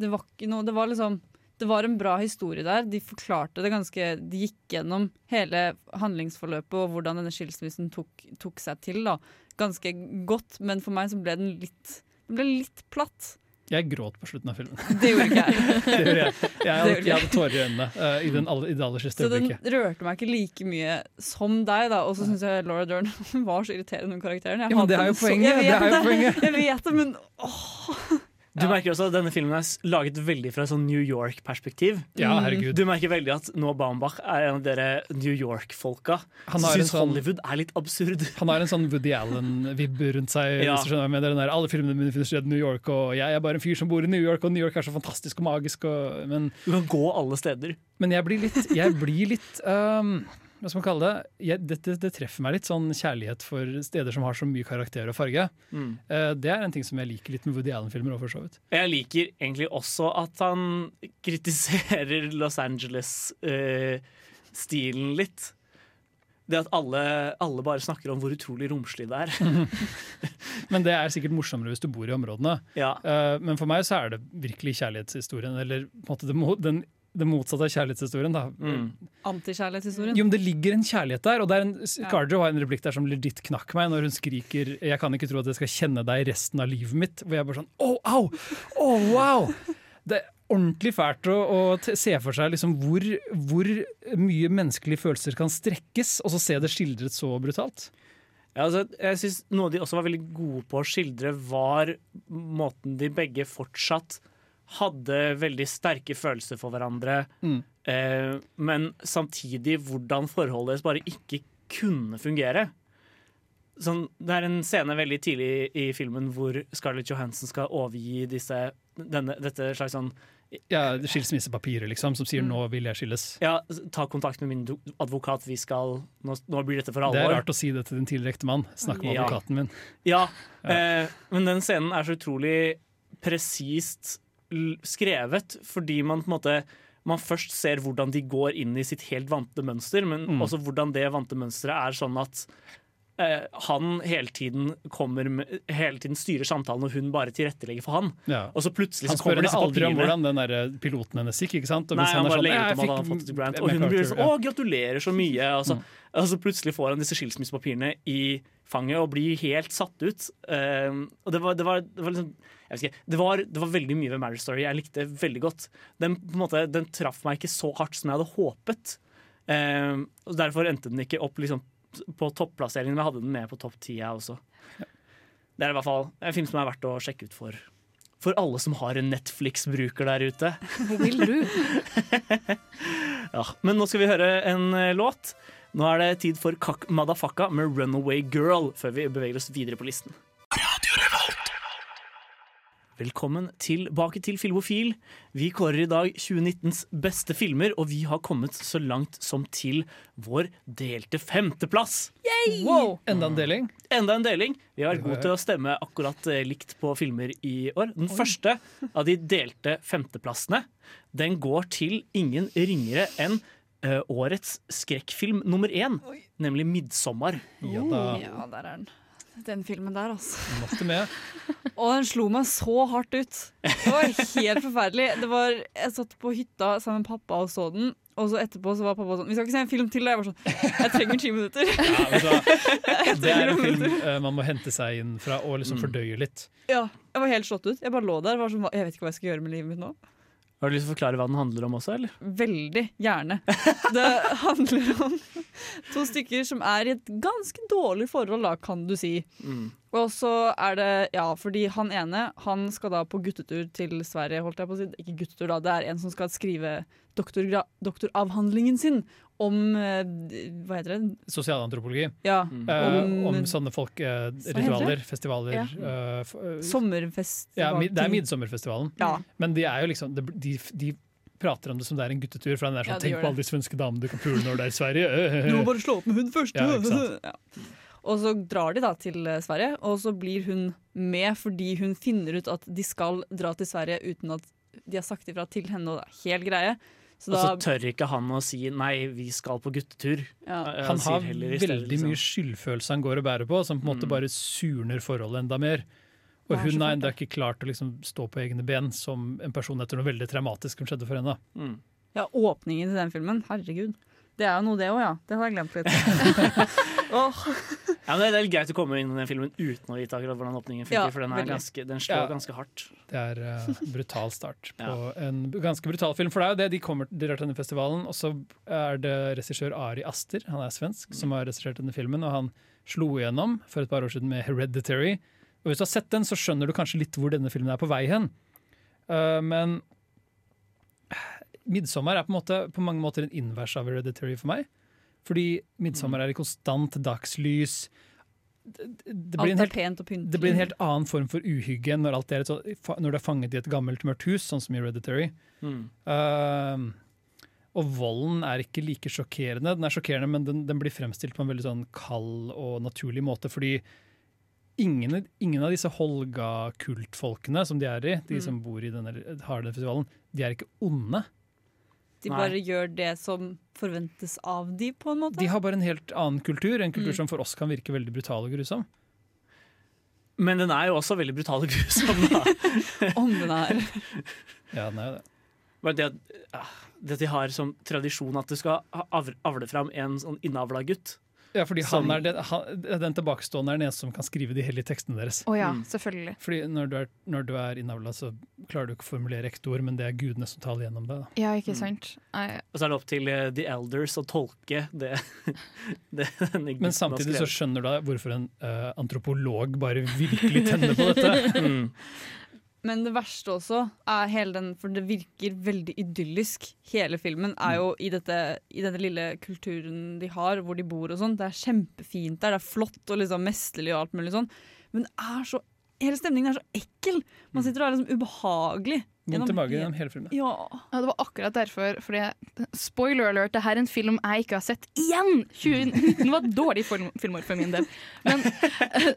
Det var ikke noe Det var liksom det var en bra historie der. De forklarte det ganske De gikk gjennom hele handlingsforløpet og hvordan denne skilsmissen tok, tok seg til. da Ganske godt, men for meg så ble den litt Den ble litt platt. Jeg gråt på slutten av filmen. Det gjorde ikke jeg. Det gjorde jeg. Jeg hadde, jeg hadde tårer i øynene uh, i, den aller, i det aller siste Så den rørte meg ikke like mye som deg, da. Og så syns jeg Laura Dern var så irriterende, den karakteren. Jeg Ja, men det er jo så- poenget, Jeg vet poenget. Jeg vet det, men åh. Du merker også at Denne filmen er laget veldig fra et sånn New York-perspektiv. Ja, herregud. Du merker veldig at Noah Baumbach er en av dere New York-folka. Han Syns sånn- Hollywood er litt absurd. Han har en sånn Woody Allen-vibb rundt seg. Ja. der, alle filmene mine finner sted i New York, og jeg er bare en fyr som bor i New York, og New York er så fantastisk og magisk. Og, men, Du kan gå alle steder. men jeg blir litt, jeg blir litt um, Hva skal man kalle det? Jeg, det, det? Det treffer meg litt, sånn kjærlighet for steder som har så mye karakter og farge. Mm. Uh, det er en ting som jeg liker litt med Woody Allen-filmer. for så vidt. Jeg liker egentlig også at han kritiserer Los Angeles-stilen litt. Det at alle, alle bare snakker om hvor utrolig romslig det er. Men det er sikkert morsommere hvis du bor i områdene. Ja. Uh, men for meg så er det virkelig kjærlighetshistorien, eller på en måte det, må... den, det motsatte av kjærlighetshistorien. da. Mm. Antikjærlighetshistorien. Jo, men det ligger en kjærlighet der. Og det er en, Ja. Cardio har en replikk der som legit knakk meg når hun skriker 'Jeg kan ikke tro at jeg skal kjenne deg resten av livet mitt'. Hvor jeg bare sånn Å, au! Å, wow! Det er ordentlig fælt å, å se for seg liksom hvor, hvor mye menneskelige følelser kan strekkes, og så se det skildret så brutalt. Ja, altså, jeg synes Noe de også var veldig gode på å skildre, var måten de begge fortsatt hadde veldig sterke følelser for hverandre, Mm. eh, men samtidig hvordan forholdet deres bare ikke kunne fungere. Sånn, det er en scene veldig tidlig i filmen hvor Scarlett Johansson skal overgi disse, denne, dette slags sånn Ja, Skilsmissepapirer, liksom, som sier 'nå vil jeg skilles'. Ja, ta kontakt med min advokat, vi skal Nå, nå blir dette for alvor. Det er rart å si det til din tidligere ektemann. Snakk med Ja. advokaten min. Ja, eh, men den scenen er så utrolig presist skrevet, fordi man på en måte man først ser hvordan de går inn i sitt helt vante mønster, men Mm. også hvordan det vante mønsteret er sånn at eh, han hele tiden, kommer med, hele tiden styrer samtalen, og hun bare tilrettelegger for han. Ja. Og så plutselig Han så spør kommer henne disse aldri om hvordan den der piloten hennes gikk. ikke sant? Og Nei, han han sånn, jeg han fikk et grant. Og hun blir sånn. 'Å, gratulerer så mye'. Og så, Mm. og så plutselig får han disse skilsmissepapirene i fanget og blir helt satt ut. Uh, og det var, det var, det var liksom ikke, det var, det var veldig mye ved Marriage Story jeg likte veldig godt. Den, måte, den traff meg ikke så hardt som jeg hadde håpet. Uh, og Derfor endte den ikke opp liksom, på topplasseringen, men jeg hadde den med på topp ti. jeg også. Det er i hvert fall en film som er verdt å sjekke ut for, for alle som har en Netflix-bruker der ute. Vil du? Ja, men nå skal vi høre en eh, låt. Nå er det tid for Kak Madafaka med 'Runaway Girl', før vi beveger oss videre på listen. Velkommen tilbake til Filmofil. Vi kårer i dag 2019s beste filmer, og vi har kommet så langt som til vår delte femteplass. Wow! Enda en deling. Enda en deling. Vi har vært gode til å stemme akkurat eh, likt på filmer i år. Den første av de delte femteplassene den går til ingen ringere enn eh, årets skrekkfilm nummer én, nemlig 'Midtsommer'. Ja da, Ja, der er den. Den filmen der, altså. med. Og den slo meg så hardt ut. Det var helt forferdelig. Det var, jeg satt på hytta sammen med pappa og så den, og så etterpå så var pappa sånn Vi skal ikke se en film til. Og jeg var sånn Jeg trenger ti minutter. Ja, du det er en film eh, man må hente seg inn fra og liksom Mm. fordøye litt. Ja, Jeg var helt slått ut. Jeg bare lå der. Var sånn, jeg vet ikke hva jeg skal gjøre med livet mitt nå. Har du lyst til å forklare hva den handler om også, eller? Veldig gjerne. Det handler om to stykker som er i et ganske dårlig forhold, da, kan du si. Mm. Og så er det, ja, fordi han ene han skal da på guttetur til Sverige, holdt jeg på å si. Ikke guttetur, da, det er en som skal skrive doktorgra- doktoravhandlingen sin om eh, Hva heter det? Sosialantropologi. Ja, Eh, om, om sånne folkeritualer, festivaler Ja. Uh, eh, sommerfestival. ja, Det er Midsommerfestivalen. Ja. Men de er jo liksom de, de, de prater om det som det er en guttetur. For den er sånn, Ja, Tenk på det. alle de svenske damene du kan pule når du er i Sverige. Du må bare slå opp med hun først! Ja, ikke sant. Ja. Og så drar de da til eh, Sverige, og så blir hun med fordi hun finner ut at de skal dra til Sverige uten at de har sagt ifra til henne, og det er helt greie. Så Og så tør ikke han å si 'nei, vi skal på guttetur'. ja. Eh, Han har stedet, veldig liksom. mye skyldfølelse han går og bærer på, som på en måte Mm. bare surner forholdet enda mer. Og hun har ennå ikke klart å liksom stå på egne ben som en person etter noe veldig traumatisk som skjedde for henne. Mm. ja, åpningen til den filmen, herregud. Det er jo noe, det òg, ja. Det har jeg glemt litt. Ja, men Det er litt greit å komme inn i den filmen uten å vite akkurat hvordan åpningen funker, Ja, for den, er ganske, den slår Ja. ganske hardt. Det er uh, brutal start på Ja. en ganske brutal film. For det er jo det, de kommer de til denne festivalen, og så er det regissør Ari Aster, han er svensk, som har regissert denne filmen, og han slo igjennom for et par år siden med 'Hereditary'. Og Hvis du har sett den, så skjønner du kanskje litt hvor denne filmen er på vei hen. Uh, men 'Midsommer' er på, en måte, på mange måter en invers av 'Hereditary' for meg. Fordi 'Midtsommer' er i konstant dagslys. Det, det, blir helt det blir en helt annen form for uhygge når, alt er et så, når du er fanget i et gammelt mørkt hus, sånn som i Hereditary. Mm. Uh, og volden er ikke like sjokkerende. Den er sjokkerende, men den, den blir fremstilt på en veldig sånn kald og naturlig måte. Fordi ingen, ingen av disse Holga-kultfolkene som de er i, de Mm. som bor i denne, har denne festivalen, de er ikke onde. De Nei. bare gjør det som forventes av de, på en måte. De har bare en helt annen kultur, en kultur Mm. som for oss kan virke veldig brutal og grusom. Men den er jo også veldig brutal og grusom. da. Om den er Ja, den er jo det. Bare det, at, ah, det at de har som tradisjon at du skal avle fram en sånn innavla gutt. Ja, fordi Som- han er den, han, den tilbakestående er den eneste som kan skrive de hellige tekstene deres. Å ja, Mm. selvfølgelig. Fordi når du er, når du er innavla, så klarer du ikke å formulere ekte ord, men det er gudene som taler gjennom det. Da. Ja, Mm. ikke sant. Mm. Og så er det opp til uh, the elders å tolke det. det Men samtidig så skjønner du da hvorfor en uh, antropolog bare virkelig tenner på dette. mm. Men det verste også er hele den, for det virker veldig idyllisk. Hele filmen er jo i, dette, i denne lille kulturen de har, hvor de bor og sånn. Det er kjempefint der, det er flott og liksom mesterlig og alt mulig sånn. Men det er så, hele stemningen er så ekkel. Man sitter og er liksom ubehagelig. Vondt i magen gjennom hele filmen. Ja. Ja, det var akkurat derfor. Fordi, spoiler alert, det her er en film jeg ikke har sett igjen! 2019 var et dårlig film, filmår for min del. Men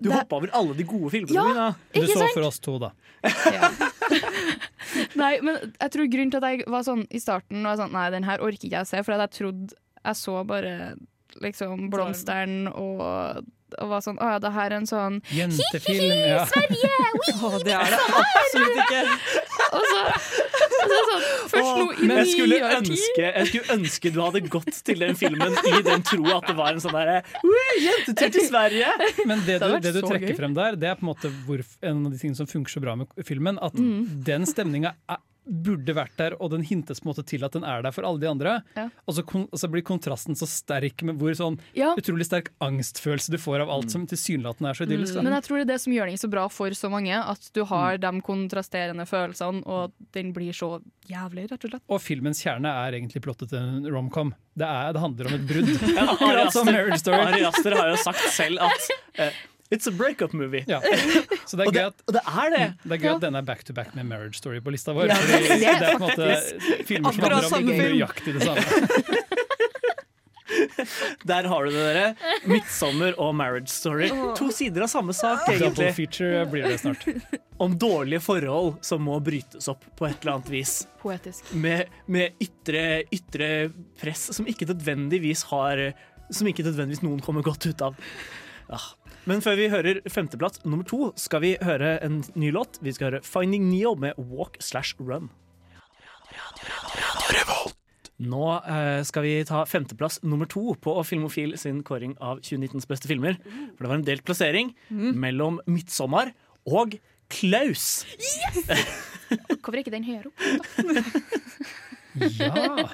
Du hoppa over alle de gode filmene Ja. mine. Du Ikke så sant? for oss to, da. ja. Nei, men jeg tror grunnen til at jeg var sånn i starten var sånn, Nei, den her orker ikke jeg se, for jeg trodde jeg så bare liksom blomsteren og, og var sånn Å ja, det her er en sånn Jentefilm. Ja. Oh, det er det absolutt ikke. Og så, og så er sånn Først slo i men jeg skulle, ønske, jeg skulle ønske du hadde gått til den filmen i den tro at det var en sånn derre «Ui, Jentetur til Sverige! Men det Det du, det du trekker gøy. frem der, det er på en måte hvor, en av de tingene som funker så bra med filmen. At Mm. den stemninga burde vært der, og den hintes på en måte til at den er der for alle de andre. Ja. Og, så kon, og så blir kontrasten så sterk med hvor sånn Ja, utrolig sterk angstfølelse du får av alt som tilsynelatende er så idyllisk. men jeg tror det er det som gjør den så bra for så mange. At du har de kontrasterende følelsene, og den blir så jævlig, rett og slett. Og filmens kjerne er egentlig plottet til en romcom. Det, er, det handler om et brudd. Ari Aster har jo sagt selv at eh, It's a breakup movie. Ja. Så det er Og det, gøy at og det er det! Det er gøy Ja. at denne er back to back med Marriage Story på lista vår. Ja, det, det det er er på en måte filmer som handler om nøyaktig det samme. Der har du det, dere. 'Midtsommer' og 'Marriage Story'. To sider av samme sak, Double feature blir det snart. Om dårlige forhold som må brytes opp på et eller annet vis. Poetisk. Med, med ytre, ytre press som ikke nødvendigvis har Som ikke nødvendigvis noen kommer godt ut av. Ja. Men før vi hører femteplass nummer to, skal vi høre en ny låt. Vi skal høre 'Finding Neo' med 'Walk Slash Run'. Nå eh, skal vi ta femteplass nummer to på Filmofil sin kåring av 2019s beste filmer. For det var en delt plassering mellom 'Midtsommer' og 'Klaus'. Yes! Hvorfor ikke den høyere opp? Ja.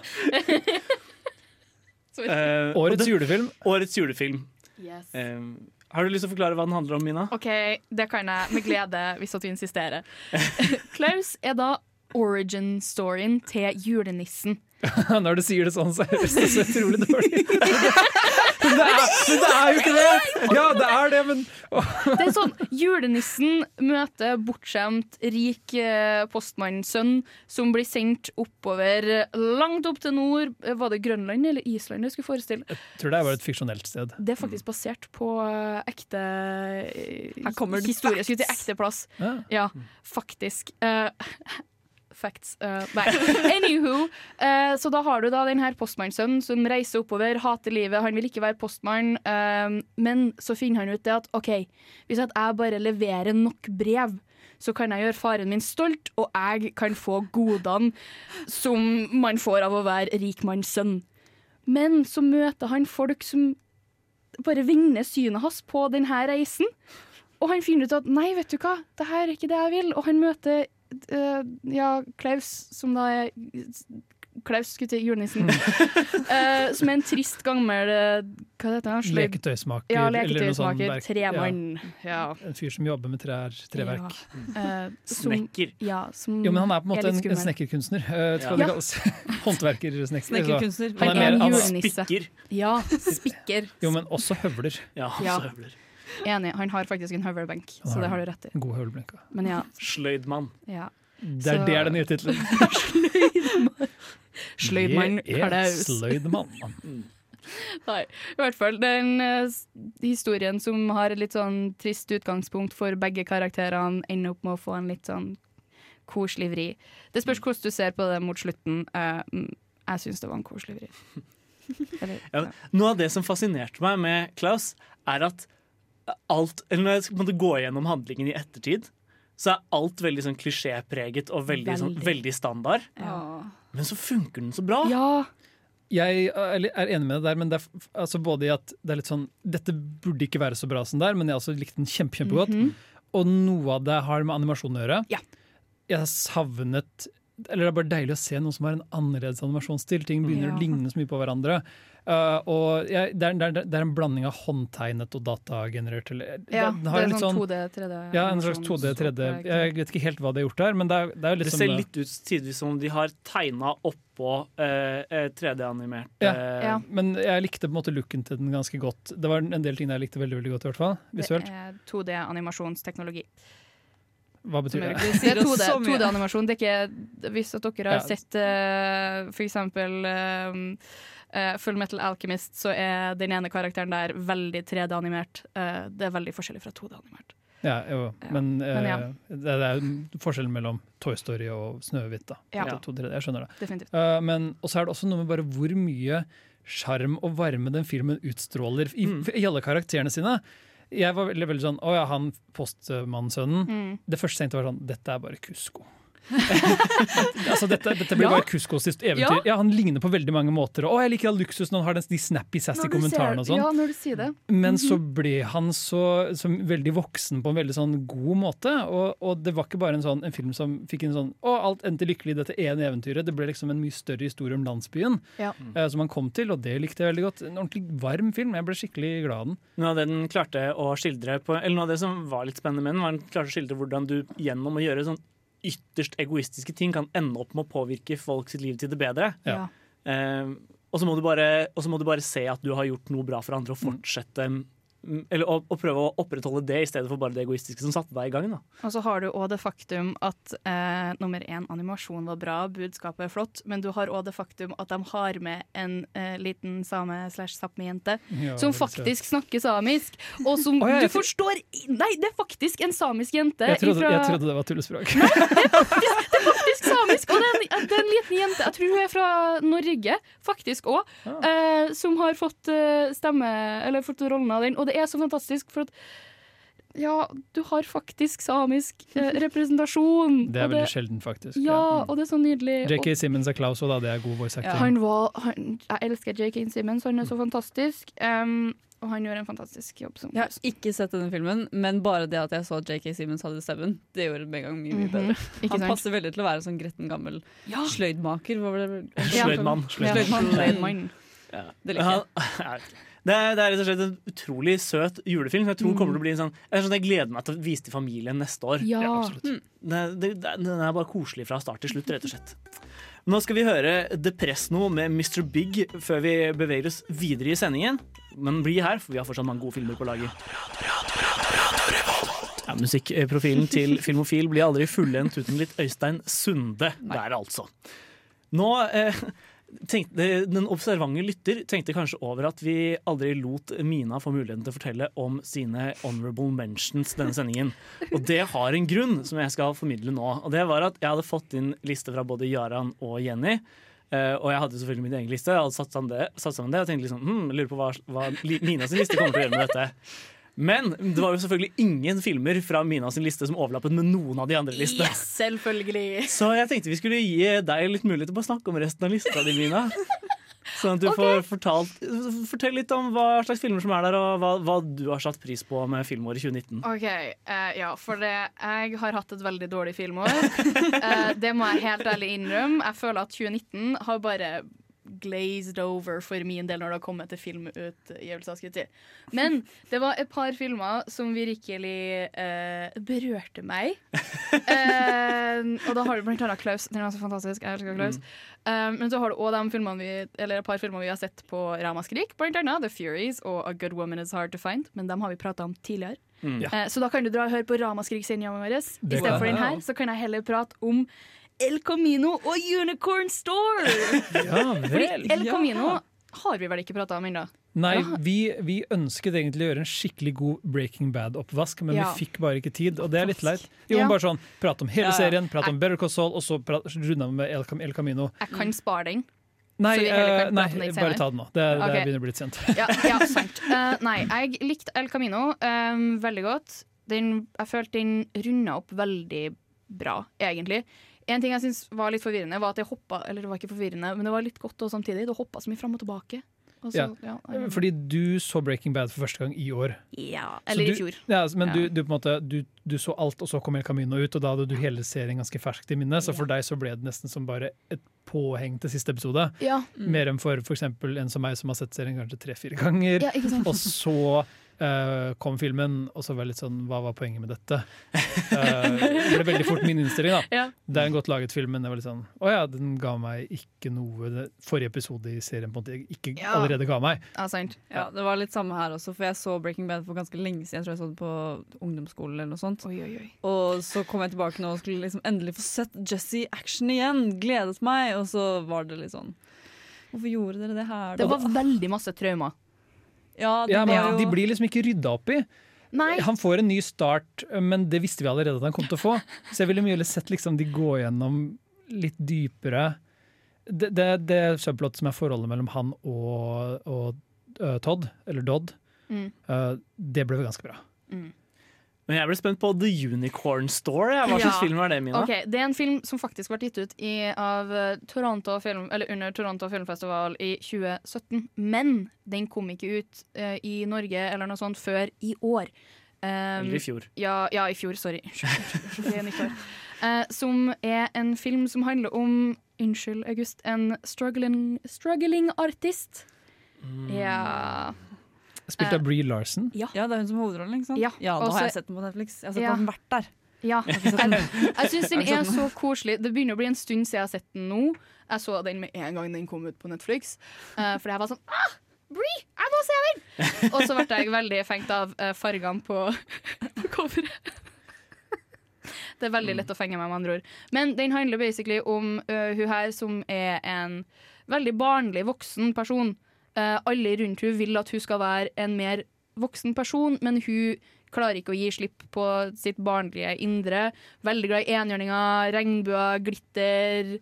Uh, Årets julefilm. Årets julefilm. Yes. Eh, har du lyst til å forklare hva den handler om, Mina? OK, det kan jeg med glede hvis at du insisterer. Klaus er da origin-storyen til julenissen. Når du sier det sånn, så høres det så utrolig dårlig ut. Men det, men det er jo ikke det! Ja, det er det, men Det er sånn, Julenissen møter bortskjemt, rik eh, postmannssønn som blir sendt oppover langt opp til nord. Eh, Var det Grønland eller Island jeg skulle forestille? jeg tror det er bare et fiksjonelt sted. Det er faktisk basert på eh, ekte eh, Her kommer det historie. Skulle til ekte plass. Ja. Ja, faktisk. Facts. Uh. Anywho, uh, så da har du da den her postmannssønnen som reiser oppover, hater livet, han vil ikke være postmann, Uh, men så finner han ut det at OK, hvis at jeg bare leverer nok brev, så kan jeg gjøre faren min stolt, og jeg kan få godene som man får av å være rikmannssønn. Men så møter han folk som bare vender synet hans på denne reisen. Og han finner ut at nei, vet du hva, det her er ikke det jeg vil. Og han møter eh, ja, Klaus, som da er Klaus skulle til julenissen. uh, som er en trist gammel eh, Hva heter han? Leketøysmaker. Ja, eller noe sånn leketøysmaker. Tremann. Ja. Ja, en fyr som jobber med trær, treverk. Ja. Uh, som, Snekker. ja, som Jo, men han er på en måte en, en snekkerkunstner. Uh, Ja. det kalles? Håndverker-snekker. Snekkerkunstner. Han er er en mer- han er julenisse. Spikker. Ja, spikker. Jo, men også høvler. Ja, Ja. søvler. Enig. Han har faktisk en høvelbenk, så det har du rett i. God høvelbenk, Men ja. Sløydmann. ja. Det er Så- det er den nye tittelen. Sløydmann Sløydmann Klaus. Sløydmann. Nei, i hvert fall. Det er en eh, historien som har et litt sånn trist utgangspunkt for begge karakterene, ender opp med å få en litt sånn koselig vri. Det spørs hvordan du ser på det mot slutten. Eh, mm, jeg syns det var en koselig vri. Eller, Ja, noe av det som fascinerte meg med Klaus, er at alt Eller når jeg skal på en måte gå gjennom handlingen i ettertid, så er alt veldig sånn klisjépreget og veldig, Sånn, Veldig. veldig standard. ja. Men så funker den så bra! ja. Jeg er enig med deg der, men det er altså både i at det er litt sånn Dette burde ikke være så bra som det er, men jeg har også likt den kjempe, kjempegodt. Mhm. Og noe av det har med animasjon å gjøre. Ja. Jeg har savnet Eller det er bare deilig å se noe som har en annerledes animasjonsstil. Ting begynner Ja. å ligne så mye på hverandre. Uh, og jeg, det, er, det, er, det er en blanding av håndtegnet og datagenerert. Eller, ja. det Det er litt sånn sånn 2D, 3D. ja, en slags 2D, 3D. Jeg vet ikke helt hva de har gjort der, men det er, det er jo Det ser sånn litt ut tidvis som om de har tegna oppå eh, eh, 3D-animert Ja. eh, Ja. Men jeg likte på en måte looken til den ganske godt. Det var en del ting jeg likte veldig veldig godt, i hvert fall. Visuelt. Det er 2D-animasjonsteknologi. Hva betyr det? Det Det er 2D, så mye. 2D-animasjon. Det er ikke Hvis at dere har Ja. sett uh, for eksempel eh, Full Metal Alchemist, så er den ene karakteren der veldig 3D-animert. Uh, det er veldig forskjellig fra 2D-animert. Ja, jo, Ja. men, Men ja. det, er jo forskjellen mellom Toy Story og Snøhvit. Ja. Jeg skjønner det. Definitivt. Eh, men Og så er det også noe med bare hvor mye sjarm og varme den filmen utstråler i, Mm. i alle karakterene sine. Jeg var veldig, veldig sånn Å ja, han postmannsønnen. Mm. Det første jeg tenkte var sånn Dette er bare Kusko. altså dette, dette blir Ja. bare Kuskos eventyr. Ja. Han ligner på veldig mange måter. Og å, jeg liker all luksusen, han har den, de snappy, sassy kommentarene og sånn. Ja, når du sier det. Men så ble han så, så veldig voksen på en veldig sånn god måte. Og, og det var ikke bare en, sånn, en film som fikk en sånn Å, alt endte lykkelig i dette ene eventyret. Det ble liksom en mye større historie om landsbyen Ja. uh, som han kom til, og det likte jeg veldig godt. En ordentlig varm film. Jeg ble skikkelig glad av den. Noe av det den klarte å skildre på, eller noe av det som var litt spennende med den, var den klarte å skildre hvordan du gjennom å gjøre sånn ytterst egoistiske ting kan ende opp med å påvirke folk sitt liv til det bedre. Ja. Eh, og så må, du bare- og så må du bare se at du har gjort noe bra for andre, og fortsette mm, Eller å, å prøve å opprettholde det i stedet for bare det egoistiske som satte deg i gang. da. Og så har du òg det faktum at eh, nummer én, animasjon var bra, budskapet er flott, men du har òg det faktum at de har med en eh, liten same slash sápmi-jente Ja, som faktisk ser. faktisk snakker samisk, og som oh, ja, du forstår Nei, det er faktisk en samisk jente jeg trodde, ifra jeg trodde det var tullespråk. faktisk samisk, og det er, en, det er en liten jente, jeg tror hun er fra Norge, faktisk òg, eh, som har fått eh, stemme, eller fått rollen av den. Og det er så fantastisk, for at ja, du har faktisk samisk eh, representasjon. Det er veldig veldig sjelden, faktisk. Ja, og det er så nydelig. JK Simmons er Klaus, og da det er god voice acting. Ja, han var, han, jeg elsker J.K. Simmons, han er så fantastisk. Um, og han gjør en fantastisk jobb som Jeg har ikke sett denne filmen, men bare det at jeg så at JK Simmons hadde stemmen, det gjorde med en gang mye mye Mhm. bedre. Ikke Han sant? passer veldig til å være en sånn gretten gammel Ja. sløydmaker. Sløydmann. Sløydmann. det? Sløydmann. Ja. Det liker jeg. Det er, det er rett og slett en utrolig søt julefilm. som Jeg tror kommer til å bli en sånn Jeg, sånn, jeg gleder meg til å vise til familien neste år. Ja. Det, det, det, den er bare koselig fra start til slutt, rett og slett. Nå skal vi høre Depresno med Mr. Big før vi beveger oss videre i sendingen. Men bli her, for vi har fortsatt mange gode filmer på laget. Ja, musikkprofilen til Filmofil blir aldri fullendt uten litt Øystein Sunde der, altså. Nå eh, tenkte, Den observante lytter tenkte kanskje over at vi aldri lot Mina få muligheten til å fortelle om sine honorable mentions denne sendingen. Og det har en grunn, som jeg skal formidle nå. Og det var at jeg hadde fått inn liste fra både Jaran og Jenny. Uh, og jeg hadde selvfølgelig min egen liste. Hadde satt sammen det, satt sammen det og tenkte liksom, hm, lurer på hva, hva li- Mina sin liste kommer til å gjøre med dette. Men det var jo selvfølgelig ingen filmer fra Mina sin liste som overlappet med noen av de andre listene. Yes, selvfølgelig. Så jeg tenkte vi skulle gi deg litt mulighet til å snakke om resten av lista di, Mina. Sånn at du får fortalt, fortell litt om hva slags filmer som er der, og hva, hva du har satt pris på med filmåret 2019. OK, uh, ja, for det, jeg har hatt et veldig dårlig filmår. uh, det må jeg helt ærlig innrømme. Jeg føler at 2019 har bare glazed over for min del når det har kommet til filmutgivelser. jeg. Men det var et par filmer som virkelig eh, berørte meg. Eh, og da har du blant annet Klaus. Den er så fantastisk. Jeg elsker Klaus. Eh, men så har du òg de filmene vi, eller et par filmer vi har sett på Ramaskrik. Blant annet The Furies og A Good Woman Is Hard To Find. Men dem har vi prata om tidligere. Mm. Eh, så da kan du dra og høre på Ramaskrik-sendinga vår. I stedet for den her, så kan jeg heller prate om El Camino og Unicorn Store! Ja Fordi. El Camino har vi vel ikke prata om ennå. Nei, vi, vi ønsket egentlig å gjøre en skikkelig god Breaking Bad-oppvask, men Ja. vi fikk bare ikke tid, og det er litt leit. Jo, Ja. bare sånn, Prate om hele Ja, ja. serien, prate om Better Call Saul, og så runde av med El, Cam El Camino. Jeg kan spare den. Nei, vi eh, nei bare ta det nå. Det, det begynner å bli litt sent. Ja, ja sant. Uh, nei, jeg likte El Camino um, veldig godt. Den, jeg følte den runda opp veldig bra, egentlig. En ting jeg synes var litt forvirrende, var at jeg hoppa Eller det var ikke forvirrende, men det var litt godt og samtidig. Du hoppa så mye fram og tilbake. Og så, ja. Eh, Fordi du så Breaking Bad for første gang i år. ja, eller du, i fjor. Ja, men Ja. Du, du, på en måte, du, du så alt, og så kom El Camino ut, og da hadde du hele serien ganske ferskt i minnet. Så for deg så ble det nesten som bare et påheng til siste episode. Ja, Mer enn for f.eks. en som meg, som har sett serien kanskje tre-fire ganger. ja ikke sant? Og så eh, kom filmen, og så var jeg litt sånn Hva var poenget med dette? Uh, det ble veldig fort min innstilling. da Ja. Det er en godt laget film, men det var litt sånn Å ja, den ga meg ikke noe det forrige episode i serien på en måte ikke Ja. allerede ga meg. Ja, sant. Ja, det var litt samme her også, for jeg så Breaking Bad for ganske lenge siden. Jeg tror jeg så det på ungdomsskolen eller noe sånt. Oi, oi, oi. Og så kom jeg tilbake nå og skulle liksom endelig få sett Jesse action igjen. Gledet meg. Og så var det litt sånn Hvorfor gjorde dere det her? Det da? var veldig masse traumer. Ja, Ja, men jo De blir liksom ikke rydda opp i. Nei. Han får en ny start, men det visste vi allerede at han kom til å få. Så jeg ville mye heller sett liksom de gå gjennom litt dypere Det, det, det subplot som er forholdet mellom han og, og uh, Todd, eller Dodd, Mm. uh, det ble ganske bra. Men jeg ble spent på The Unicorn Store. Hva slags Ja. film er det, Mina? Okay, Det er en film som faktisk ble gitt ut i, av eh, Toronto film, eller under Toronto Filmfestival i 2017. Men den kom ikke ut uh, i Norge eller noe sånt før i år. Um, Eller i fjor. Ja, ja, i fjor. Sorry. Eh, som er en film som handler om Unnskyld, August. En struggling, struggling artist. Mm. Ja Spilt av Bree Larson. Ja, det er hun som har hovedrollen, ikke sant? Ja, nå Også, har jeg sett den på Netflix. Jeg har sett Ja. den vært der. Ja. Jeg, syns den er så koselig. Det begynner å bli en stund siden jeg har sett den nå. Jeg så den med en gang den kom ut på Netflix. Uh, for jeg var sånn ah, Brie, jeg må se den! Og så ble jeg veldig fengt av uh, fargene på, på coveret. Det er veldig lett å fenge meg, med andre ord. Men den handler basically om uh, hun her som er en veldig barnlig voksen person. Eh, alle rundt hun vil at hun skal være en mer voksen person, men hun klarer ikke å gi slipp på sitt barnlige indre. Veldig glad i enhjørninger, regnbuer, glitter.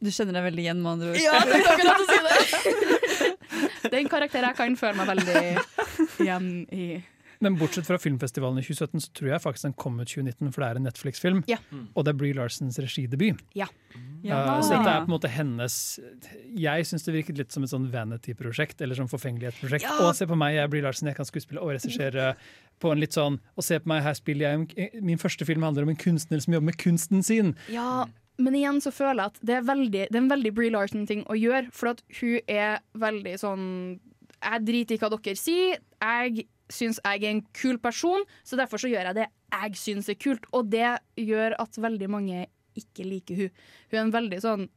Du kjenner deg veldig igjen, med andre ord. Ja, det er akkurat å si det! Det er en karakter jeg kan føle meg veldig igjen i. Men bortsett fra filmfestivalen i 2017, så tror jeg faktisk den kom ut 2019, for det er en Netflix-film. Ja. Og det er Bree Larsens regidebut. Ja. Uh, så dette er på en måte hennes Jeg syns det virket litt som et sånn vanity-prosjekt, eller sånn forfengelighetsprosjekt. Ja. Og se på meg, jeg er Bree Larsen, jeg kan skuespille og regissere på en litt sånn Og se på meg, her spiller jeg Min første film handler om en kunstner som jobber med kunsten sin. Ja, men igjen så føler jeg at det er, veldig, det er en veldig Brie Larson-ting å gjøre, for at hun er veldig sånn Jeg driter i hva dere sier, jeg syns jeg er en kul person, så derfor så gjør jeg det jeg syns er kult. Og det gjør at veldig mange ikke liker hun. Hun er en veldig sånn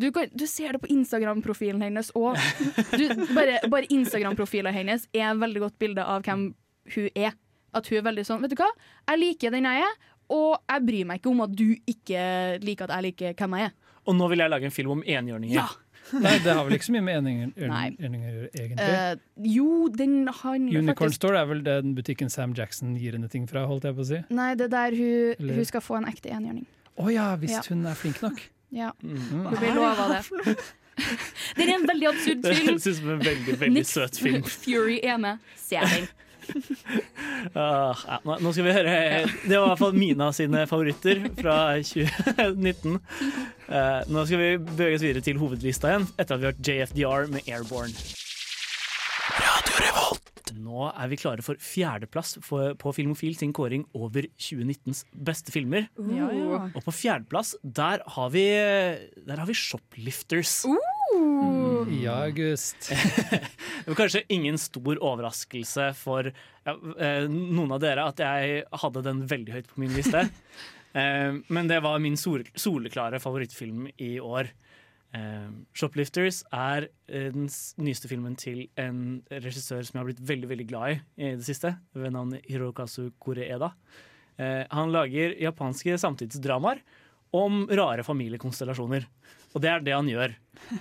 du, kan, du ser det på Instagram-profilen hennes òg. Bare, bare Instagram-profilen hennes er en veldig godt bilde av hvem hun er. At hun er veldig sånn Vet du hva, jeg liker den jeg er, og jeg bryr meg ikke om at du ikke liker at jeg liker hvem jeg er. Og nå vil jeg lage en film om enhjørninger. Ja. Nei, det har vel ikke så mye med enhjørninger å gjøre, egentlig. Uh, jo, den har Unicorn faktisk Store er vel den butikken Sam Jackson gir henne ting fra, holdt jeg på å si. Nei, det er der hun, Eller- hun skal få en ekte enhjørning. Å ja, hvis Ja. hun er flink nok. Ja. Mm. Hun blir lova det. Det er en veldig absurd Det film. høres ut som en veldig, veldig Nick søt film. Fury er med. Se den. Ah, ja, nå nå skal vi høre Det var i hvert fall Mina sine favoritter fra 2019. Uh, nå skal vi bevege oss videre til hovedlista igjen, etter at vi har hørt JFDR med Airborne. Radio Revolt. Nå er vi klare for fjerdeplass på Filmofil sin kåring over 2019s beste filmer. Ja, ja. Og på fjerdeplass, der har vi, der har vi Shoplifters. I august. Det var kanskje ingen stor overraskelse for ja, eh, noen av dere at jeg hadde den veldig høyt på min liste. Eh, Men det var min soleklare favorittfilm i år. Eh, 'Shoplifters' er den nyeste filmen til en regissør som jeg har blitt veldig veldig glad i i det siste, ved navn Hirokazu Koreeda. Eh, Han lager japanske samtidsdramaer om rare familiekonstellasjoner. Og det er det han gjør.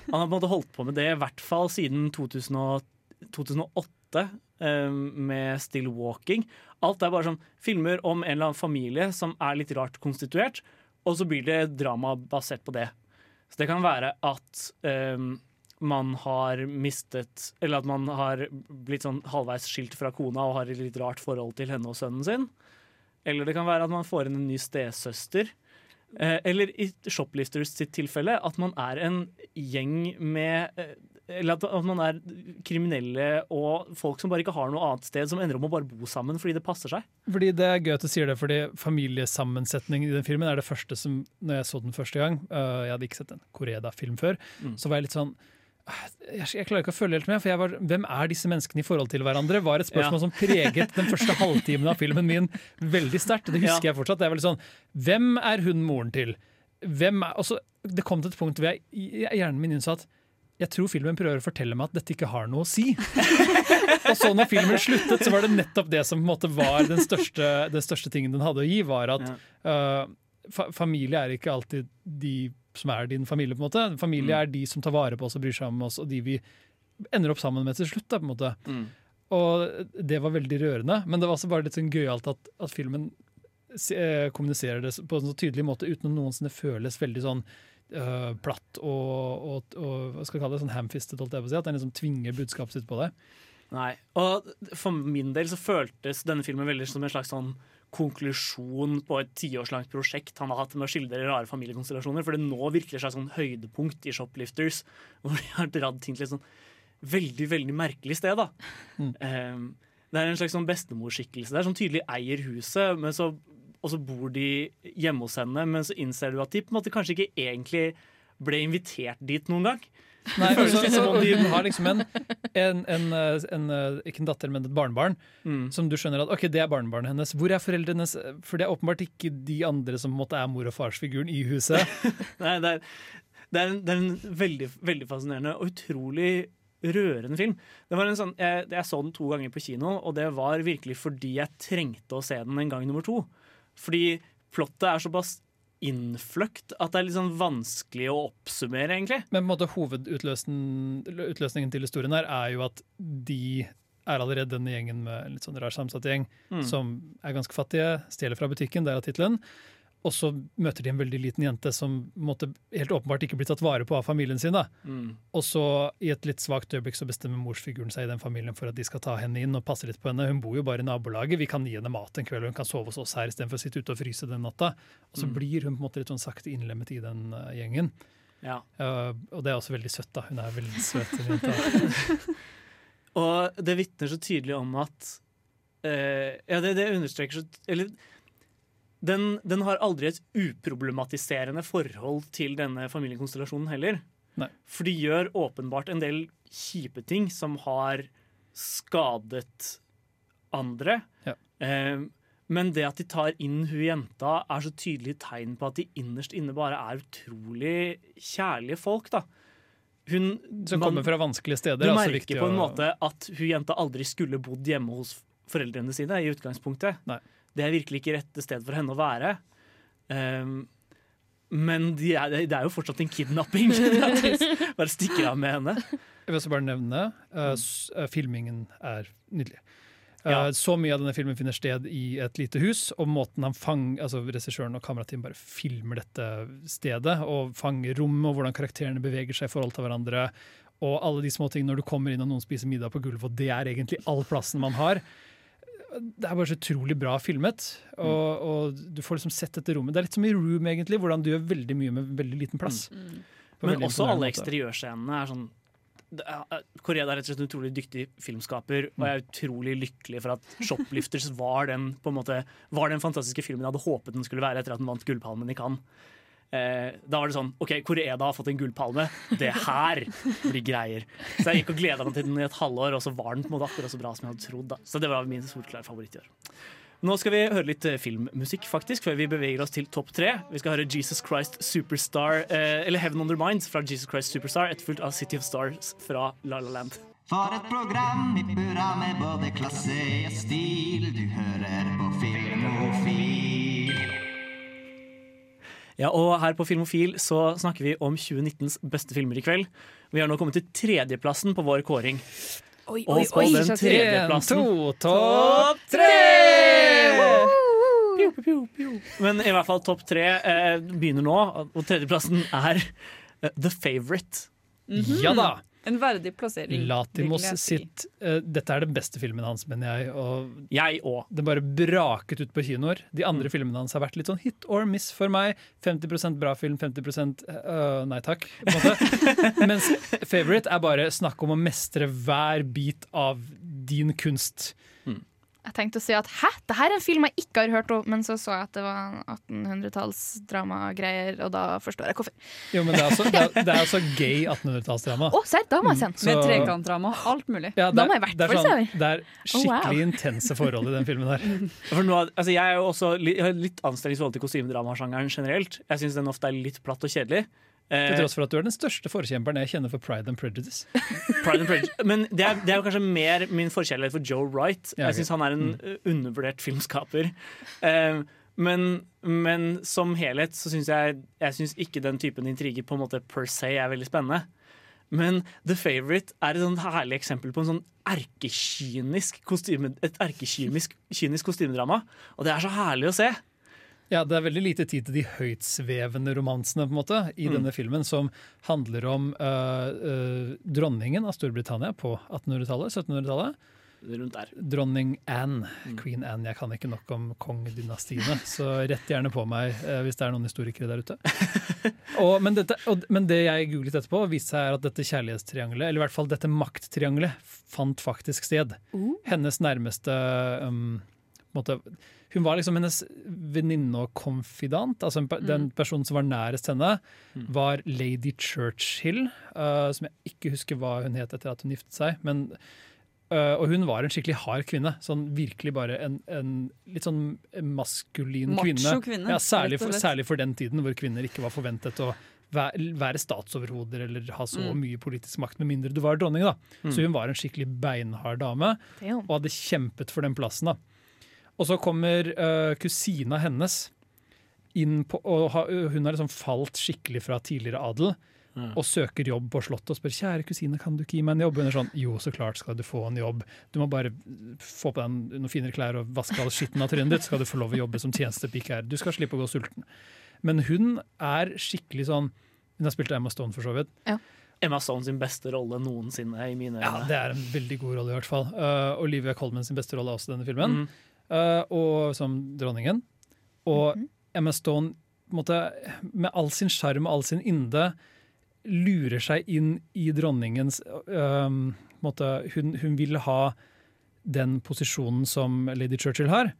Han har på en måte holdt på med det i hvert fall siden 2000 og- 2008 eh, med Still Walking. Alt er bare sånn filmer om en eller annen familie som er litt rart konstituert, og så blir det drama basert på det. Så det kan være at um, man har mistet Eller at man har blitt sånn halvveis skilt fra kona og har et litt rart forhold til henne og sønnen sin. Eller det kan være at man får inn en ny stesøster. Eh, eller i shoplisters sitt tilfelle at man er en gjeng med eh, Eller at, man er kriminelle og folk som bare ikke har noe annet sted, som ender om å bare bo sammen fordi det passer seg. Fordi det er gøy at du sier det, fordi familiesammensetning i den filmen er det første som Når jeg så den første gang, øh, jeg hadde ikke sett en Koreda-film før, Mm. så var jeg litt sånn «Ah, jeg, klarer ikke å følge helt med, for jeg var, hvem er disse menneskene i forhold til hverandre? var et spørsmål Ja. som preget den første halvtimen av filmen min veldig sterkt. Det husker Ja. jeg fortsatt. Det er veldig sånn, Hvem er hun moren til? Hvem er, og det kom til et punkt hvor jeg, hjernen min innså at jeg tror filmen prøver å fortelle meg at dette ikke har noe å si. og så når filmen sluttet, så var det nettopp det som var den største, den største tingen den hadde å gi, var at øh, fa familie er ikke alltid de som er din familie. på en måte. Familie er de som tar vare på oss og bryr seg om oss, og de vi ender opp sammen med til slutt. Da, på en måte. Og det var veldig rørende, men det var også bare litt sånn gøyalt at, at filmen eh, kommuniserer det på en så tydelig måte uten å noensinne føles veldig sånn øh, platt og, og, og hva skal jeg kalle det, sånn hamfistet, holdt jeg på å si. At den liksom tvinger budskapet sitt på deg. Nei. Og for min del så føltes denne filmen veldig som en slags sånn konklusjon på et tiårslangt prosjekt han har hatt med å skildre rare familiekonstellasjoner. For det nå virker det seg sånn høydepunkt i Shoplifters, hvor de har dratt ting til et sånn veldig, veldig merkelig sted. da. Um, det er en slags sånn bestemorskikkelse der som tydelig eier huset, men så, og så bor de hjemme hos henne, men så innser du at de på en måte kanskje ikke egentlig ble invitert dit noen gang. Nei, Det altså, som om de har liksom en, en, en, en, eh, ikke en datter, men et barnebarn, Mm. som du skjønner at ok, det er barnebarnet hennes. Hvor er foreldrene hennes? For det er åpenbart ikke de andre som måte er mor- og farsfiguren i huset. Nei, det er, det er, en, det er en veldig, veldig fascinerende og utrolig rørende film. Det var en sånn, jeg, jeg så den to ganger på kino, og det var virkelig fordi jeg trengte å se den en gang nummer to. Fordi plottet er såpass innfløkt at det er litt sånn vanskelig å oppsummere, egentlig. Men på en måte hovedutløsningen til historien her er jo at de er allerede denne gjengen med en litt sånn rar sammensatt gjeng, Mm. som er ganske fattige, stjeler fra butikken, der er tittelen. Og så møter de en veldig liten jente som måtte, helt åpenbart ikke blir tatt vare på av familien sin. Mm. Og så i et litt svakt øyeblikk så bestemmer morsfiguren seg i den familien for at de skal ta henne inn og passe litt på henne. Hun bor jo bare i nabolaget, vi kan gi henne mat en kveld, og hun kan sove hos oss her istedenfor å sitte ute og fryse den natta. Og så Mm. blir hun på en måte litt sånn sakte innlemmet i den uh, gjengen. Ja. Uh, og det er også veldig søtt, da. Hun er veldig søt. Og det vitner så tydelig om at uh, Ja, det, det understreker så Eller den, den har aldri et uproblematiserende forhold til denne familiekonstellasjonen heller. Nei. For de gjør åpenbart en del kjipe ting som har skadet andre. Ja. Eh, men det at de tar inn hun jenta, er så tydelig tegn på at de innerst inne bare er utrolig kjærlige folk. da. Hun, Som man- kommer fra vanskelige steder. du er merker altså, på en å- måte at hun jenta aldri skulle bodd hjemme hos foreldrene sine i utgangspunktet. Nei. Det er virkelig ikke rette sted for henne å være. Um, men de er, det er jo fortsatt en kidnapping. Bare stikker av med henne. Jeg vil også bare nevne uh, s- uh, filmingen er nydelig. Uh, Ja. Så mye av denne filmen finner sted i et lite hus, og måten han fang, altså regissøren og kamerateamet bare filmer dette stedet, og fanger rommet, og hvordan karakterene beveger seg i forhold til hverandre, og alle de små tingene når du kommer inn og noen spiser middag på gulvet, og det er egentlig all plassen man har. Det er bare så utrolig bra filmet, og, og du får liksom sett dette rommet. Det er litt som i Room, egentlig, hvordan du gjør veldig mye med veldig liten plass. Mm. Men veldig også alle eksteriørscenene er sånn Korea er- Koreeda er rett og slett en utrolig dyktig filmskaper, og jeg er utrolig lykkelig for at 'Shoplifters' var den, på en måte, var den fantastiske filmen jeg hadde håpet den skulle være etter at den vant Gullpalmen i Cannes. Eh, da var det sånn OK, Koreeda har fått en gullpalme. Det her blir greier. Så jeg gikk og gleda meg til den i et halvår, og så var den på en måte akkurat så bra som jeg hadde trodd. da Så det var min solklare favoritt i år. Nå skal vi høre litt eh, filmmusikk, faktisk, før vi beveger oss til topp tre. Vi skal høre Jesus Christ Superstar, eh, eller Heaven Under Minds fra Jesus Christ Superstar, etterfulgt av City of Stars fra La La Land. For et program i burra med både klasse og stil. Du hører på Filmofil. Ja, og her på Filmofil så snakker vi om 2019s beste filmer i kveld. Vi har nå kommet til tredjeplassen på vår kåring. Oi, Og på den tredjeplassen En, to, topp Piu, piu, piu, piu. Men i hvert fall topp tre eh, begynner nå, og tredjeplassen er eh, The Favourite. Ja da! En verdig plassering. Latimos sitt uh, Dette er den beste filmen hans, mener jeg. Og Jeg òg. Den bare braket ut på kinoer. De andre Mm. filmene hans har vært litt sånn hit or miss for meg. 50% bra film, 50 uh, nei takk. På en måte. Mens Favorite er bare snakk om å mestre hver bit av din kunst. Jeg tenkte å si at hæ, det her er en film jeg ikke har hørt om, men så så jeg at det var 1800-tallsdramagreier, og da forstår jeg hvorfor. Jo, men det er også, det er, det er også gay 1800-tallsdrama. Å, serr, da må jeg se den. Med trekantdrama. Alt mulig. Ja, Da det, må er- jeg i hvert er fall se den. det er Oh, wow. skikkelig intense forhold i den filmen der. For nå, altså jeg, er jo også, litt, litt anstrengt litt forhold til kostymedramasjangeren generelt. Jeg syns den ofte er litt platt og kjedelig. Eh, Til tross for at du er den største forkjemperen jeg kjenner for Pride and Prejudice. Pride and Prejudice. Men det er, det er jo kanskje mer min forkjærlighet for Joe Wright. Jeg syns han er en uh, undervurdert filmskaper. Eh, men, men som helhet så syns jeg Jeg synes ikke den typen intriger på en måte per se er veldig spennende. Men The Favourite er et sånt herlig eksempel på en sånn erkekynisk kostyme, et erkekynisk kynisk kostymedrama. Og det er så herlig å se. Ja, Det er veldig lite tid til de høytsvevende romansene på en måte, i Mm. denne filmen, som handler om uh, uh, dronningen av Storbritannia på 1800-tallet, 1700-tallet. Rundt der. Dronning Anne. Mm. Queen Anne. Jeg kan ikke nok om kongedynastiene, så rett gjerne på meg uh, hvis det er noen historikere der ute. Og, men, dette, og, men det jeg googlet etterpå, viste seg at dette kjærlighetstriangelet, eller i hvert fall dette makttriangelet, fant faktisk sted. Hennes nærmeste um, måte, Hun var liksom hennes venninne og konfidant. Altså en, Den personen som var nærest henne, var lady Churchill, uh, som jeg ikke husker hva hun het etter at hun giftet seg. men Uh, og hun var en skikkelig hard kvinne. Sånn virkelig bare en, en litt sånn maskulin Macho kvinne. kvinne, Ja, særlig, for, særlig for den tiden hvor kvinner ikke var forventet å være, statsoverhoder eller ha så Mm. mye politisk makt, med mindre du var dronning. da. Så hun var en skikkelig beinhard dame og hadde kjempet for den plassen. da. Og så kommer uh, kusina hennes inn på, og ha, hun har liksom falt skikkelig fra tidligere adel. Og søker jobb på Slottet og spør kjære kusine, kan du ikke gi meg en jobb? Hun er sånn, jo, så klart skal du få en jobb. Du må bare få på deg noen finere klær og vaske all skitten av trynet ditt, skal du få lov å jobbe som tjenestepike her. Du skal slippe å gå sulten. Men hun er skikkelig sånn Hun har spilt Emma Stone, for så vidt. Emma Stone sin beste rolle noensinne i mine Ja. Det er en veldig god rolle, i hvert fall. Uh, Olivia Colman sin beste rolle er også denne filmen. Mhm. Uh, og som dronningen. Og Emma Stone MS Stone måte, med all sin sjarm og all sin ynde lurer seg inn i dronningens uh, måte, hun, hun vil ha den posisjonen som lady Churchill har.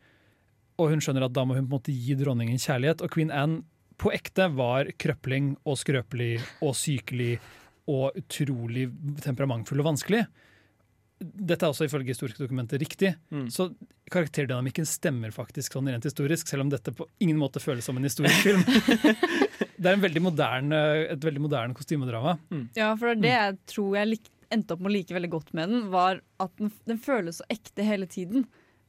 og hun skjønner at da må hun på en måte gi dronningen kjærlighet. Og queen Anne på ekte var krøpling og skrøpelig og sykelig og utrolig temperamentfull og vanskelig. Dette er også ifølge historiske dokumenter riktig. Mm. Så karakterdynamikken stemmer faktisk sånn rent historisk, selv om dette på ingen måte føles som en historisk film. det er en veldig moderne, et veldig moderne kostymedrama. Ja, for det jeg tror jeg lik, endte opp med å like veldig godt med den, var at den, den føles så ekte hele tiden.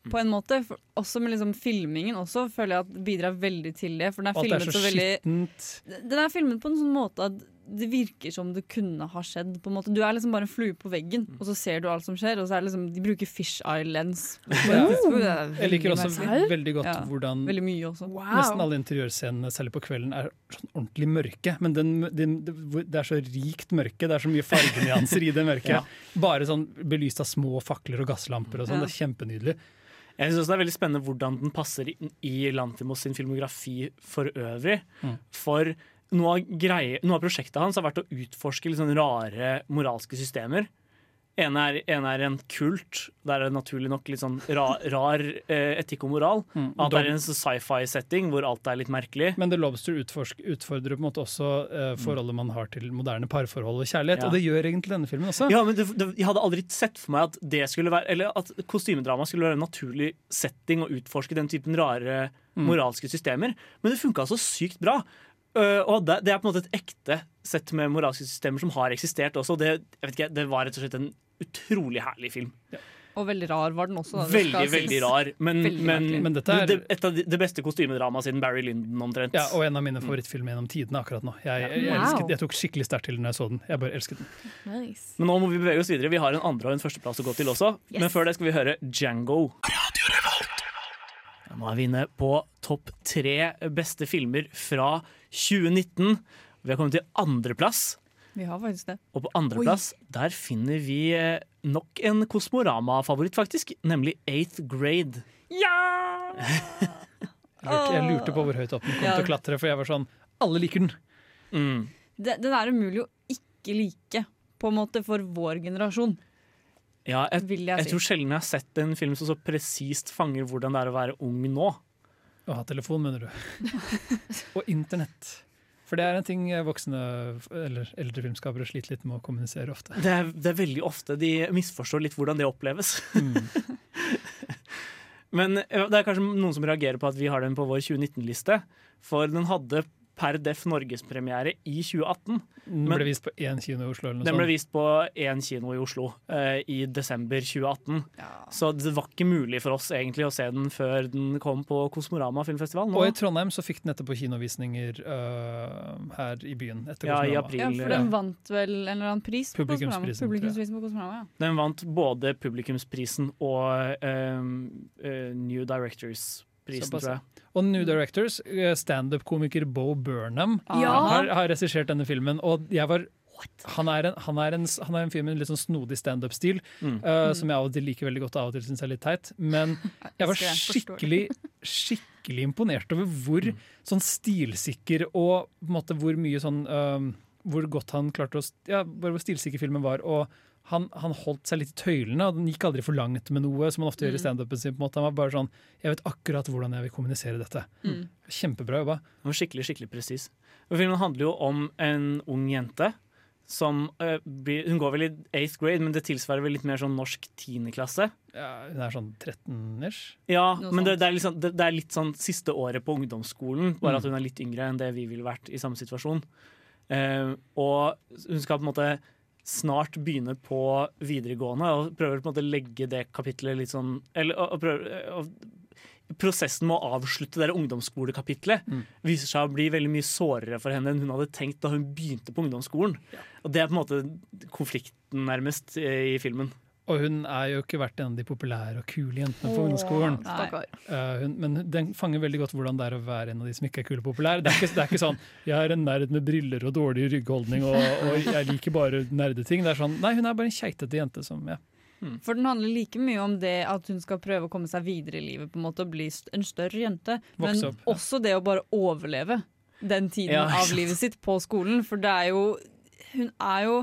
På en måte. For, også med liksom filmingen også føler jeg at bidrar veldig til det. For den er er filmet så så veldig skittent. Den er filmet på en sånn måte at det virker som det kunne ha skjedd. på en måte. Du er liksom bare en flue på veggen, og så ser du alt som skjer. Og så er det liksom, De bruker fish eye-lens. Ja. Jeg liker også veldig godt Ja, hvordan Veldig mye også. nesten alle interiørscenene, særlig på kvelden, er sånn ordentlig mørke. Men den, den, det er så rikt mørke, det er så mye fargenyanser i det mørket. Ja. Bare sånn belyst av små fakler og gasslamper og sånn. Ja. Det er kjempenydelig. Jeg synes også det er veldig spennende hvordan den passer inn i Lantimos sin filmografi for øvrig. Mm. For noe av, greie, noe av prosjektet hans har vært å utforske sånn rare moralske systemer. En er, en er en kult, der er det naturlig nok litt sånn ra, rar eh, etikk og moral. Mm. At det er en sci-fi-setting hvor alt er litt merkelig. Men The Lobster utforsk, utfordrer på en måte også eh, forholdet man har til moderne parforhold og kjærlighet, Ja. og det gjør egentlig denne filmen også. Ja, men det, det, Jeg hadde aldri sett for meg at det skulle være Eller at kostymedrama skulle være en naturlig setting å utforske den typen rare Mm. moralske systemer. Men det funka så sykt bra. Uh, og det, det er på en måte et ekte sett med moralske systemer som har eksistert også. Det, jeg vet ikke, det var rett og slett en utrolig herlig film. Og veldig rar var den også. da, Veldig, veldig rar. Men, Veldig men. Men dette er- det, et av de, det beste kostymedramaet siden Barry Lyndon, omtrent. Ja, og en av mine favorittfilmer gjennom tidene akkurat nå. Jeg, jeg, jeg, elsket, jeg tok skikkelig sterkt til den da jeg så den. Jeg bare elsket den. Nice. Men nå må vi bevege oss videre. Vi har en andre og en førsteplass å gå til også. Yes. Men før det skal vi høre Django. Ja, Nå er vi inne på topp tre beste filmer fra 2019. Vi har kommet til andreplass. Vi har faktisk det. Og på andreplass der finner vi eh, nok en Kosmorama-favoritt, faktisk. Nemlig Eighth Grade. Ja! jeg lurte på hvor høyt opp den kom Ja. til å klatre, for jeg var sånn Alle liker den. Mm. det. Den er umulig å ikke like, på en måte, for vår generasjon, Ja, jeg, vil jeg jeg si. tror sjelden jeg har sett en film som så presist fanger hvordan det er å være ung nå. Å ha telefon, mener du. og internett. For det er en ting voksne eller eldre filmskapere sliter litt med å kommunisere ofte. Det er, det er veldig ofte de misforstår litt hvordan det oppleves. Mm. Men eh, det er kanskje noen som reagerer på at vi har den på vår 2019-liste. For den hadde per def norgespremiere i 2018. Den ble vist på én kino i Oslo. eller noe Den ble vist på én kino i Oslo eh, i desember 2018. Så det var ikke mulig for oss egentlig å se den før den kom på Kosmorama filmfestival. Nå. Og i Trondheim så fikk den etterpå kinovisninger uh, her i byen. etter Ja, i Kosmorama. april. Ja, for den vant vel en eller annen pris på Kosmorama. Publikumsprisen, på Kosmorama, ja. Den vant både publikumsprisen og uh, uh, New Directors-prisen, Såpass, tror jeg. Og New Directors, eh, standup-komiker Bo Burnham, Ja. har, har regissert denne filmen. Og jeg var han er, en, han, er en, han er en fyr med en litt sånn snodig standup-stil, Mm. uh, som jeg av og til liker veldig godt, av og til syns er litt teit. Men jeg var skikkelig, skikkelig imponert over hvor Mm. sånn stilsikker og på en måte hvor mye sånn uh, Hvor godt han klarte å Ja, bare hvor stilsikker filmen var. og han, han holdt seg litt i tøylene, og den gikk aldri for langt med noe. som Han ofte gjør i Mm. standupen sin. på en måte. Han var bare sånn Jeg vet akkurat hvordan jeg vil kommunisere dette. Mm. Kjempebra jobba. Han var skikkelig, skikkelig presis. Filmen handler jo om en ung jente som uh, blir Hun går vel i eighth grade, men det tilsvarer vel litt mer sånn norsk tiendeklasse. Ja, hun er sånn 13-ish. Ja, Noe men det, det, er sånn, det, det er litt sånn siste året på ungdomsskolen, bare Mm. at hun er litt yngre enn det vi ville vært i samme situasjon. Uh, og hun skal på en måte snart begynner på videregående og prøver på en måte legge det kapitlet litt sånn Eller og, prøver, og, Prosessen med å avslutte det ungdomsskolekapitlet Mm. viser seg å bli veldig mye sårere for henne enn hun hadde tenkt da hun begynte på ungdomsskolen. Og det er på en måte konflikten nærmest i filmen. Og hun er jo ikke vært en av de populære og kule jentene på ungdomsskolen. Hun, men den fanger veldig godt hvordan det er å være en av de som ikke er kule og populære. Det er ikke, det er ikke sånn 'jeg er en nerd med briller og dårlig ryggholdning og, og jeg liker bare nerdeting'. Det er sånn, Nei, hun er bare en keitete jente som ja. For den handler like mye om det at hun skal prøve å komme seg videre i livet på en måte og bli en større jente. Men opp, ja. også det å bare overleve den tiden Ja, av livet sitt på skolen. For det er jo Hun er jo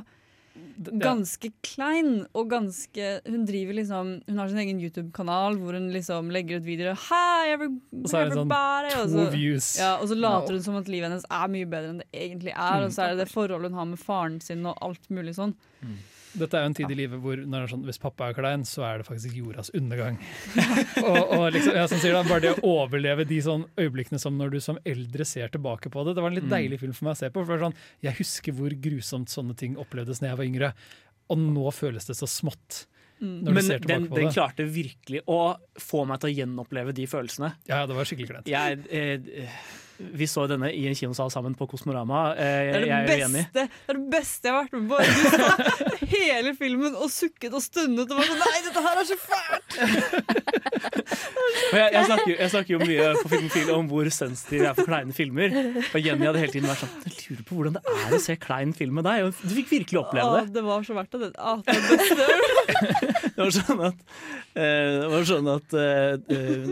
ganske klein og ganske Hun driver liksom Hun har sin egen YouTube-kanal hvor hun liksom legger ut videoer. Hi, every, Og så er det sånn to så- views. Ja, og så later hun som at livet hennes er mye bedre enn det egentlig er. Mm. Og så er det det forholdet hun har med faren sin og alt mulig sånn. Dette er jo en tid i livet hvor når sånn, hvis pappa er klein, så er det faktisk jordas undergang. og, og liksom, ja, sånn da, Bare det å overleve de sånn øyeblikkene som når du som eldre ser tilbake på det. Det var en litt Mm. deilig film for meg å se på. for sånn, Jeg husker hvor grusomt sånne ting opplevdes da jeg var yngre. Og nå føles det så smått. Mm. Når du Men den, på den klarte virkelig å få meg til å gjenoppleve de følelsene. Ja, det var skikkelig kleint. Jeg, eh, vi så denne i en kinosal sammen på Kosmorama. Eh, Det er det, jeg er beste, det er det beste jeg har vært med på. Du satt hele filmen og sukket og stundet og var sånn Nei, dette her er så fælt! Jeg, jeg, snakker, jeg snakker jo mye på Filmfil om hvor sensitiv jeg er for kleine filmer. Og Jenny hadde hele tiden vært sånn Jeg lurer på hvordan det er å se klein film med deg. Du fikk virkelig oppleve det. det. det var så verdt det. Åh, det det var sånn at, eh, det var sånn at uh,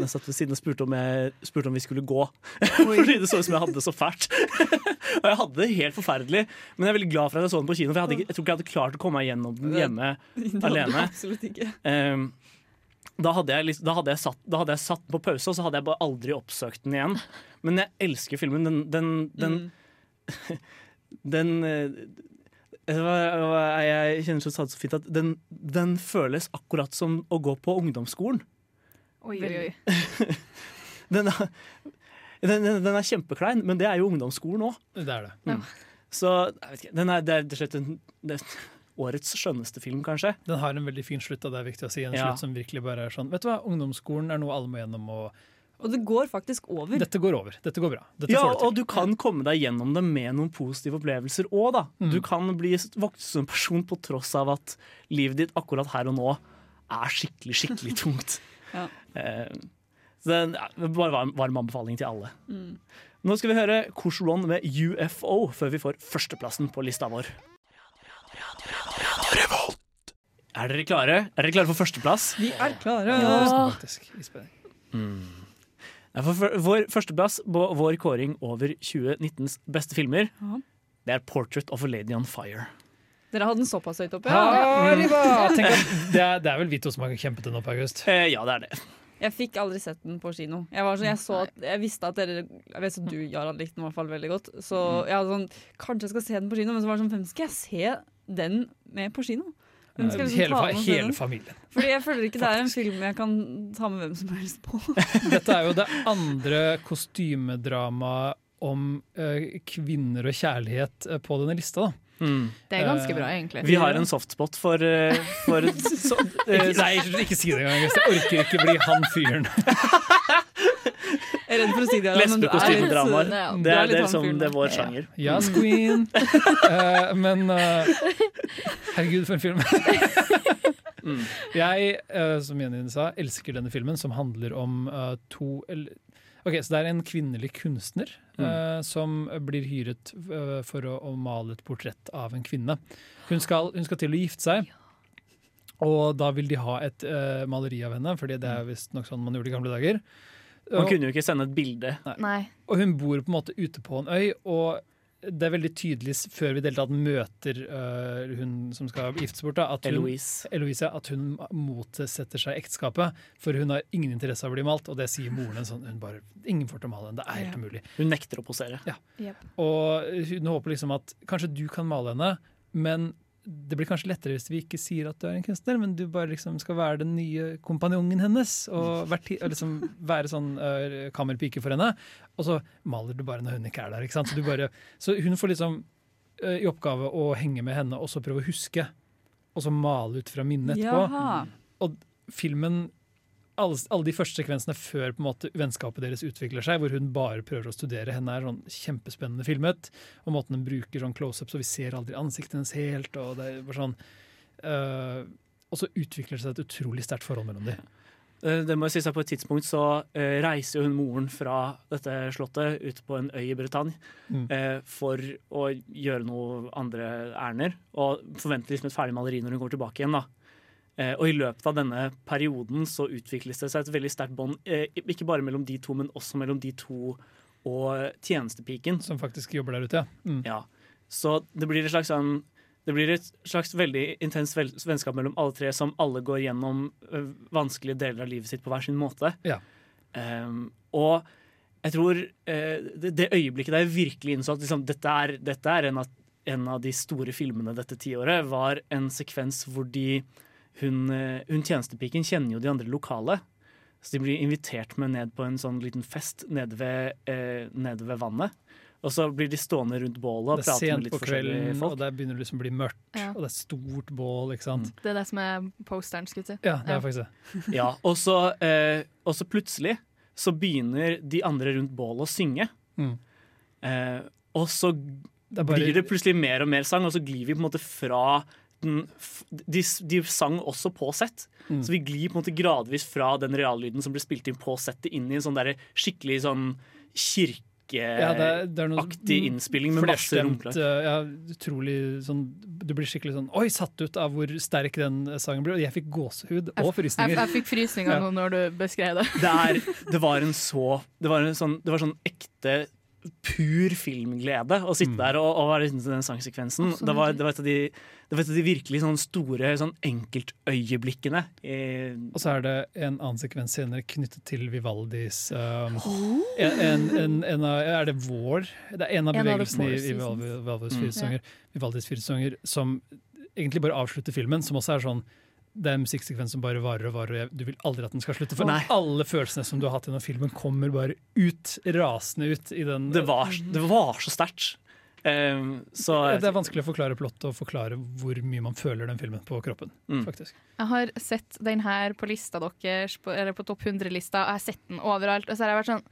jeg satt ved siden og spurte om, jeg, spurte om vi skulle gå. Fordi det så ut som jeg hadde det så fælt. og jeg hadde det helt forferdelig. Men jeg er veldig glad for at jeg så den på kino, for jeg, hadde jeg tror ikke jeg hadde klart å komme meg gjennom den hjemme Det hadde alene. Absolutt ikke. Um, da hadde, jeg, da, hadde jeg satt, da hadde jeg satt den på pause, og så hadde jeg bare aldri oppsøkt den igjen. Men jeg elsker filmen. Den, den, den, den eh, det det Jeg kjenner så det så fint at den, den føles akkurat som å gå på ungdomsskolen. Oi, oi, oi. Den den, den, den er kjempeklein, men det er jo ungdomsskolen òg. Det er det. Mm. Så jeg vet ikke, den er, det er rett og slett en, det årets skjønneste film, kanskje. Den har en veldig fin slutt, og det er viktig å si. En Ja. slutt som virkelig bare er sånn Vet du hva, ungdomsskolen er noe alle må gjennom, og Og det går faktisk over. dette går over. Dette går bra. Dette Ja, til. og du kan komme deg gjennom det med noen positive opplevelser òg, da. Mm. Du kan bli voksen person på tross av at livet ditt akkurat her og nå er skikkelig, skikkelig tungt. Ja. Eh, så det er ja, bare varm, varm anbefaling til alle. Mm. Nå skal vi høre Korsron med UFO før vi får førsteplassen på lista vår. Er dere klare? Er dere klare for førsteplass? Vi er klare! Ja, for for- Vår førsteplass på vår kåring over 2019s beste filmer, Ja. det er 'Portrait of a Lady on Fire'. Dere hadde den såpass høyt oppe? Ja. Tenk at det, er, det er vel vi to som har kjempet den opp, August. Eh, ja, det er det. Jeg fikk aldri sett den på kino. Jeg, var sånn, jeg, så at, jeg visste at dere Jeg vet at du, Jarand, likte den i hvert fall veldig godt. Så jeg hadde sånn Kanskje jeg skal se den på kino, men så var det sånn Hvem skal jeg se den med på kino? Liksom Hele, hele familien. Fordi jeg føler ikke det er en film jeg kan ta med hvem som helst på. Dette er jo det andre kostymedramaet om eh, kvinner og kjærlighet eh, på denne lista. da. Det er ganske Eh, bra, egentlig. Vi har en softspot for, eh, for så, eh, nei, ikke si det engang. Jeg orker ikke bli han fyren. Jeg er redd for å si det, er Lesbekostymedramaer. Ja, Det er, det er det er vår sjanger. Yes, queen. uh, men uh, herregud, for en film. Jeg, uh, som Jenny sa, elsker denne filmen, som handler om eh, to eller, Ok, så Det er en kvinnelig kunstner eh, som blir hyret uh, for å, å male et portrett av en kvinne. Hun skal, hun skal til å gifte seg. Og da vil de ha et uh, maleri av henne, Fordi det er visstnok sånn man gjorde i gamle dager. Man kunne jo ikke sende et bilde. Nei. og hun bor på en måte ute på en øy, og det er veldig tydelig før vi i det hele tatt møter uh, hun som skal giftes bort, da, at hun, Eloise. Eloise, at hun motsetter seg ekteskapet. For hun har ingen interesse av å bli malt, og det sier moren en sånn. Hun bare, ingen får til å male henne, det er helt Ja. umulig. Hun nekter å posere. Ja. Yep. Og hun håper liksom at kanskje du kan male henne, men det blir kanskje lettere hvis vi ikke sier at du er en kunstner, men du bare liksom skal være den nye kompanjongen hennes. Og liksom være sånn uh, kammerpike for henne. Og så maler du bare når hun ikke er der. Ikke sant? Så, du bare, så hun får liksom uh, i oppgave å henge med henne og så prøve å huske. Og så male ut fra minnet etterpå. Jaha. Og filmen alle, alle de første sekvensene før på en måte vennskapet deres utvikler seg, hvor hun bare prøver å studere henne, er sånn kjempespennende filmet. Og måten hun bruker sånn close-up, så vi ser aldri ansiktet hennes helt. Og det er bare sånn uh, Og så utvikler det seg et utrolig sterkt forhold mellom dem. Eh, Det må jeg si at På et tidspunkt så eh, reiser hun moren fra dette slottet ut på en øy i Britannia Mm. for å gjøre noe andre ærender. Og forventer liksom et ferdig maleri når hun kommer tilbake igjen. da. Eh, og i løpet av denne perioden så utvikles det seg et veldig sterkt bånd, eh, ikke bare mellom de to, men også mellom de to og tjenestepiken. Som faktisk jobber der ute, ja. Mm. Ja. Så det blir slags sånn Det blir et slags veldig intenst vennskap mellom alle tre, som alle går gjennom vanskelige deler av livet sitt på hver sin måte. Ja. Um, og jeg tror uh, det, det øyeblikket der jeg virkelig innså at liksom, dette er, dette er en, av, en av de store filmene dette tiåret, var en sekvens hvor de hun, eh, hun tjenestepiken kjenner jo de andre lokale. Så de blir invitert med ned på en sånn liten fest nede ved, eh, nede ved vannet. Og så blir de stående rundt bålet og Det er prate med sent litt på forskjellige kvelden, folk. og der begynner liksom å bli mørkt. Ja. Og det er stort bål, ikke sant. Det er det som er posteren, skulle jeg si. Ja, det er faktisk det. Ja, og så, eh, og så plutselig så begynner de andre rundt bålet å synge. Mm. Eh, og så Det er bare- blir det plutselig mer og mer sang, og så glir vi på en måte fra f- de, de sang også på sett, Mm. så vi glir på en måte gradvis fra den reallyden som ble spilt inn på settet, inn i en sånn der skikkelig sånn Ja, det er, det er noe kirkeaktig innspilling med masse flerstemt, eh, Ja, utrolig sånn Du blir skikkelig sånn Oi, satt ut av hvor sterk den sangen ble. Og jeg fikk gåsehud og Jeg, frysninger. jeg fikk frysninger Ja. nå når du beskrev det. Det, er, det var en så Det var, en sånn, det var sånn ekte pur filmglede å sitte der og, og være til den sangsekvensen. Det var, det var et av de, det var et av de virkelig sånn store sånn enkeltøyeblikkene. Og så er det en annen sekvens senere knyttet til Vivaldis um, en, en, en, en av, Er det vår? Det er en av bevegelsene i, i seasons. Vivaldis Mm. fire sanger, Vivaldis fire sanger som egentlig bare avslutter filmen, som også er sånn det er en musikksekvens som bare varer og varer, og du vil aldri at den skal slutte. For Nei. alle følelsene som du har hatt gjennom filmen, kommer bare ut, rasende ut i den Det var, det var så sterkt. Um, så Det er vanskelig å forklare plottet og forklare hvor mye man føler den filmen på kroppen. Mm. faktisk. Jeg har sett den her på lista deres, på, eller på topp 100-lista. og Jeg har sett den overalt. Og så har jeg vært sånn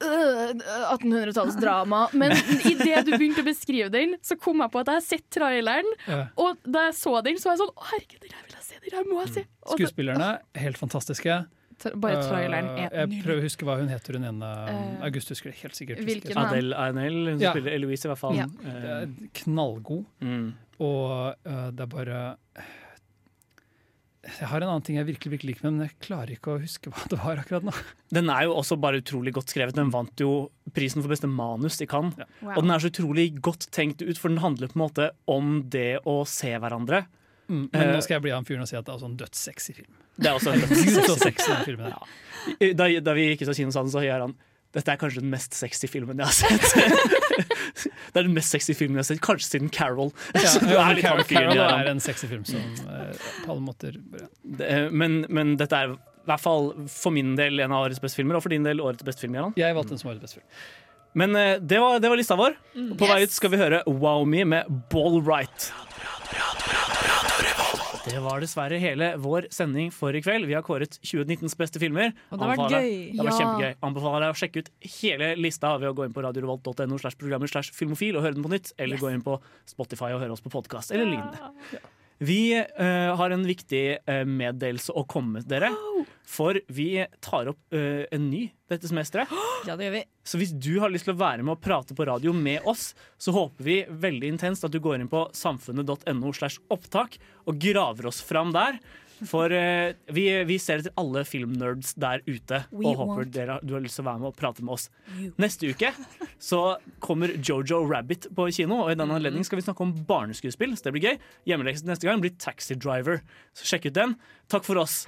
1800-tallsdrama. Men idet du begynte å beskrive den, så kom jeg på at jeg har sett traileren. Ja. Og da jeg så den, så var jeg sånn Å, herregud, den her vil jeg se! Den her må jeg se! Og så- Skuespillerne helt fantastiske. Bare traileren er er Jeg prøver å huske hva hun heter, hun ene Uh, August husker det helt sikkert. hvilken husker. Adele Arnell, hun Ja. spiller Eloise i hvert fall. Ja. Det knallgod, mm. og uh, det er bare Jeg har en annen ting jeg virkelig virkelig liker med men jeg klarer ikke å huske hva det var akkurat nå. Den er jo også bare utrolig godt skrevet. Den vant jo prisen for beste manus i Cannes. Wow. Og den er så utrolig godt tenkt ut, for den handler på en måte om det å se hverandre. Men Eh, nå skal jeg bli han fyren og si at det er også en dødssexy film. Det er også en dødssexy film. er. da, da vi gikk ut av kino sammen, så gjør han dette er kanskje den mest sexy filmen jeg har sett. det er den mest sexy filmen jeg har sett, kanskje siden Carol. Ja, Så du ja, er litt Carol, Carol ja. er en sexy film som eh, på alle måter Det- Men, men dette er i hvert fall for min del en av årets beste filmer, og for din del årets beste film. Gøran. Jeg valgte den som årets beste film. Men eh, det var, det var lista vår. På vei ut skal vi høre Wow Me med Ball Right. Det var dessverre hele vår sending for i kveld. Vi har kåret 2019s beste filmer. Og det har vært gøy. Det var Ja. kjempegøy. Anbefaler deg å sjekke ut hele lista ved å gå inn på radiorevolt.no slash programmer slash filmofil og høre den på nytt, eller gå inn på Spotify og høre oss på podkast eller lignende. Vi uh, har en viktig uh, meddelelse å komme med dere. For vi tar opp uh, en ny dette semesteret. Ja, det gjør vi. Så hvis du har lyst til å være med og prate på radio med oss, så håper vi veldig intenst at du går inn på samfunnet.no slash opptak og graver oss fram der. For eh, vi, vi ser etter alle filmnerds der ute We og håper dere, du har lyst til å være med og prate med oss. you. Neste uke så kommer Jojo Rabbit på kino, og i den anledning skal vi snakke om barneskuespill. Så det blir gøy. Hjemmeleksen neste gang blir Taxi Driver. Så sjekk ut den. Takk for oss.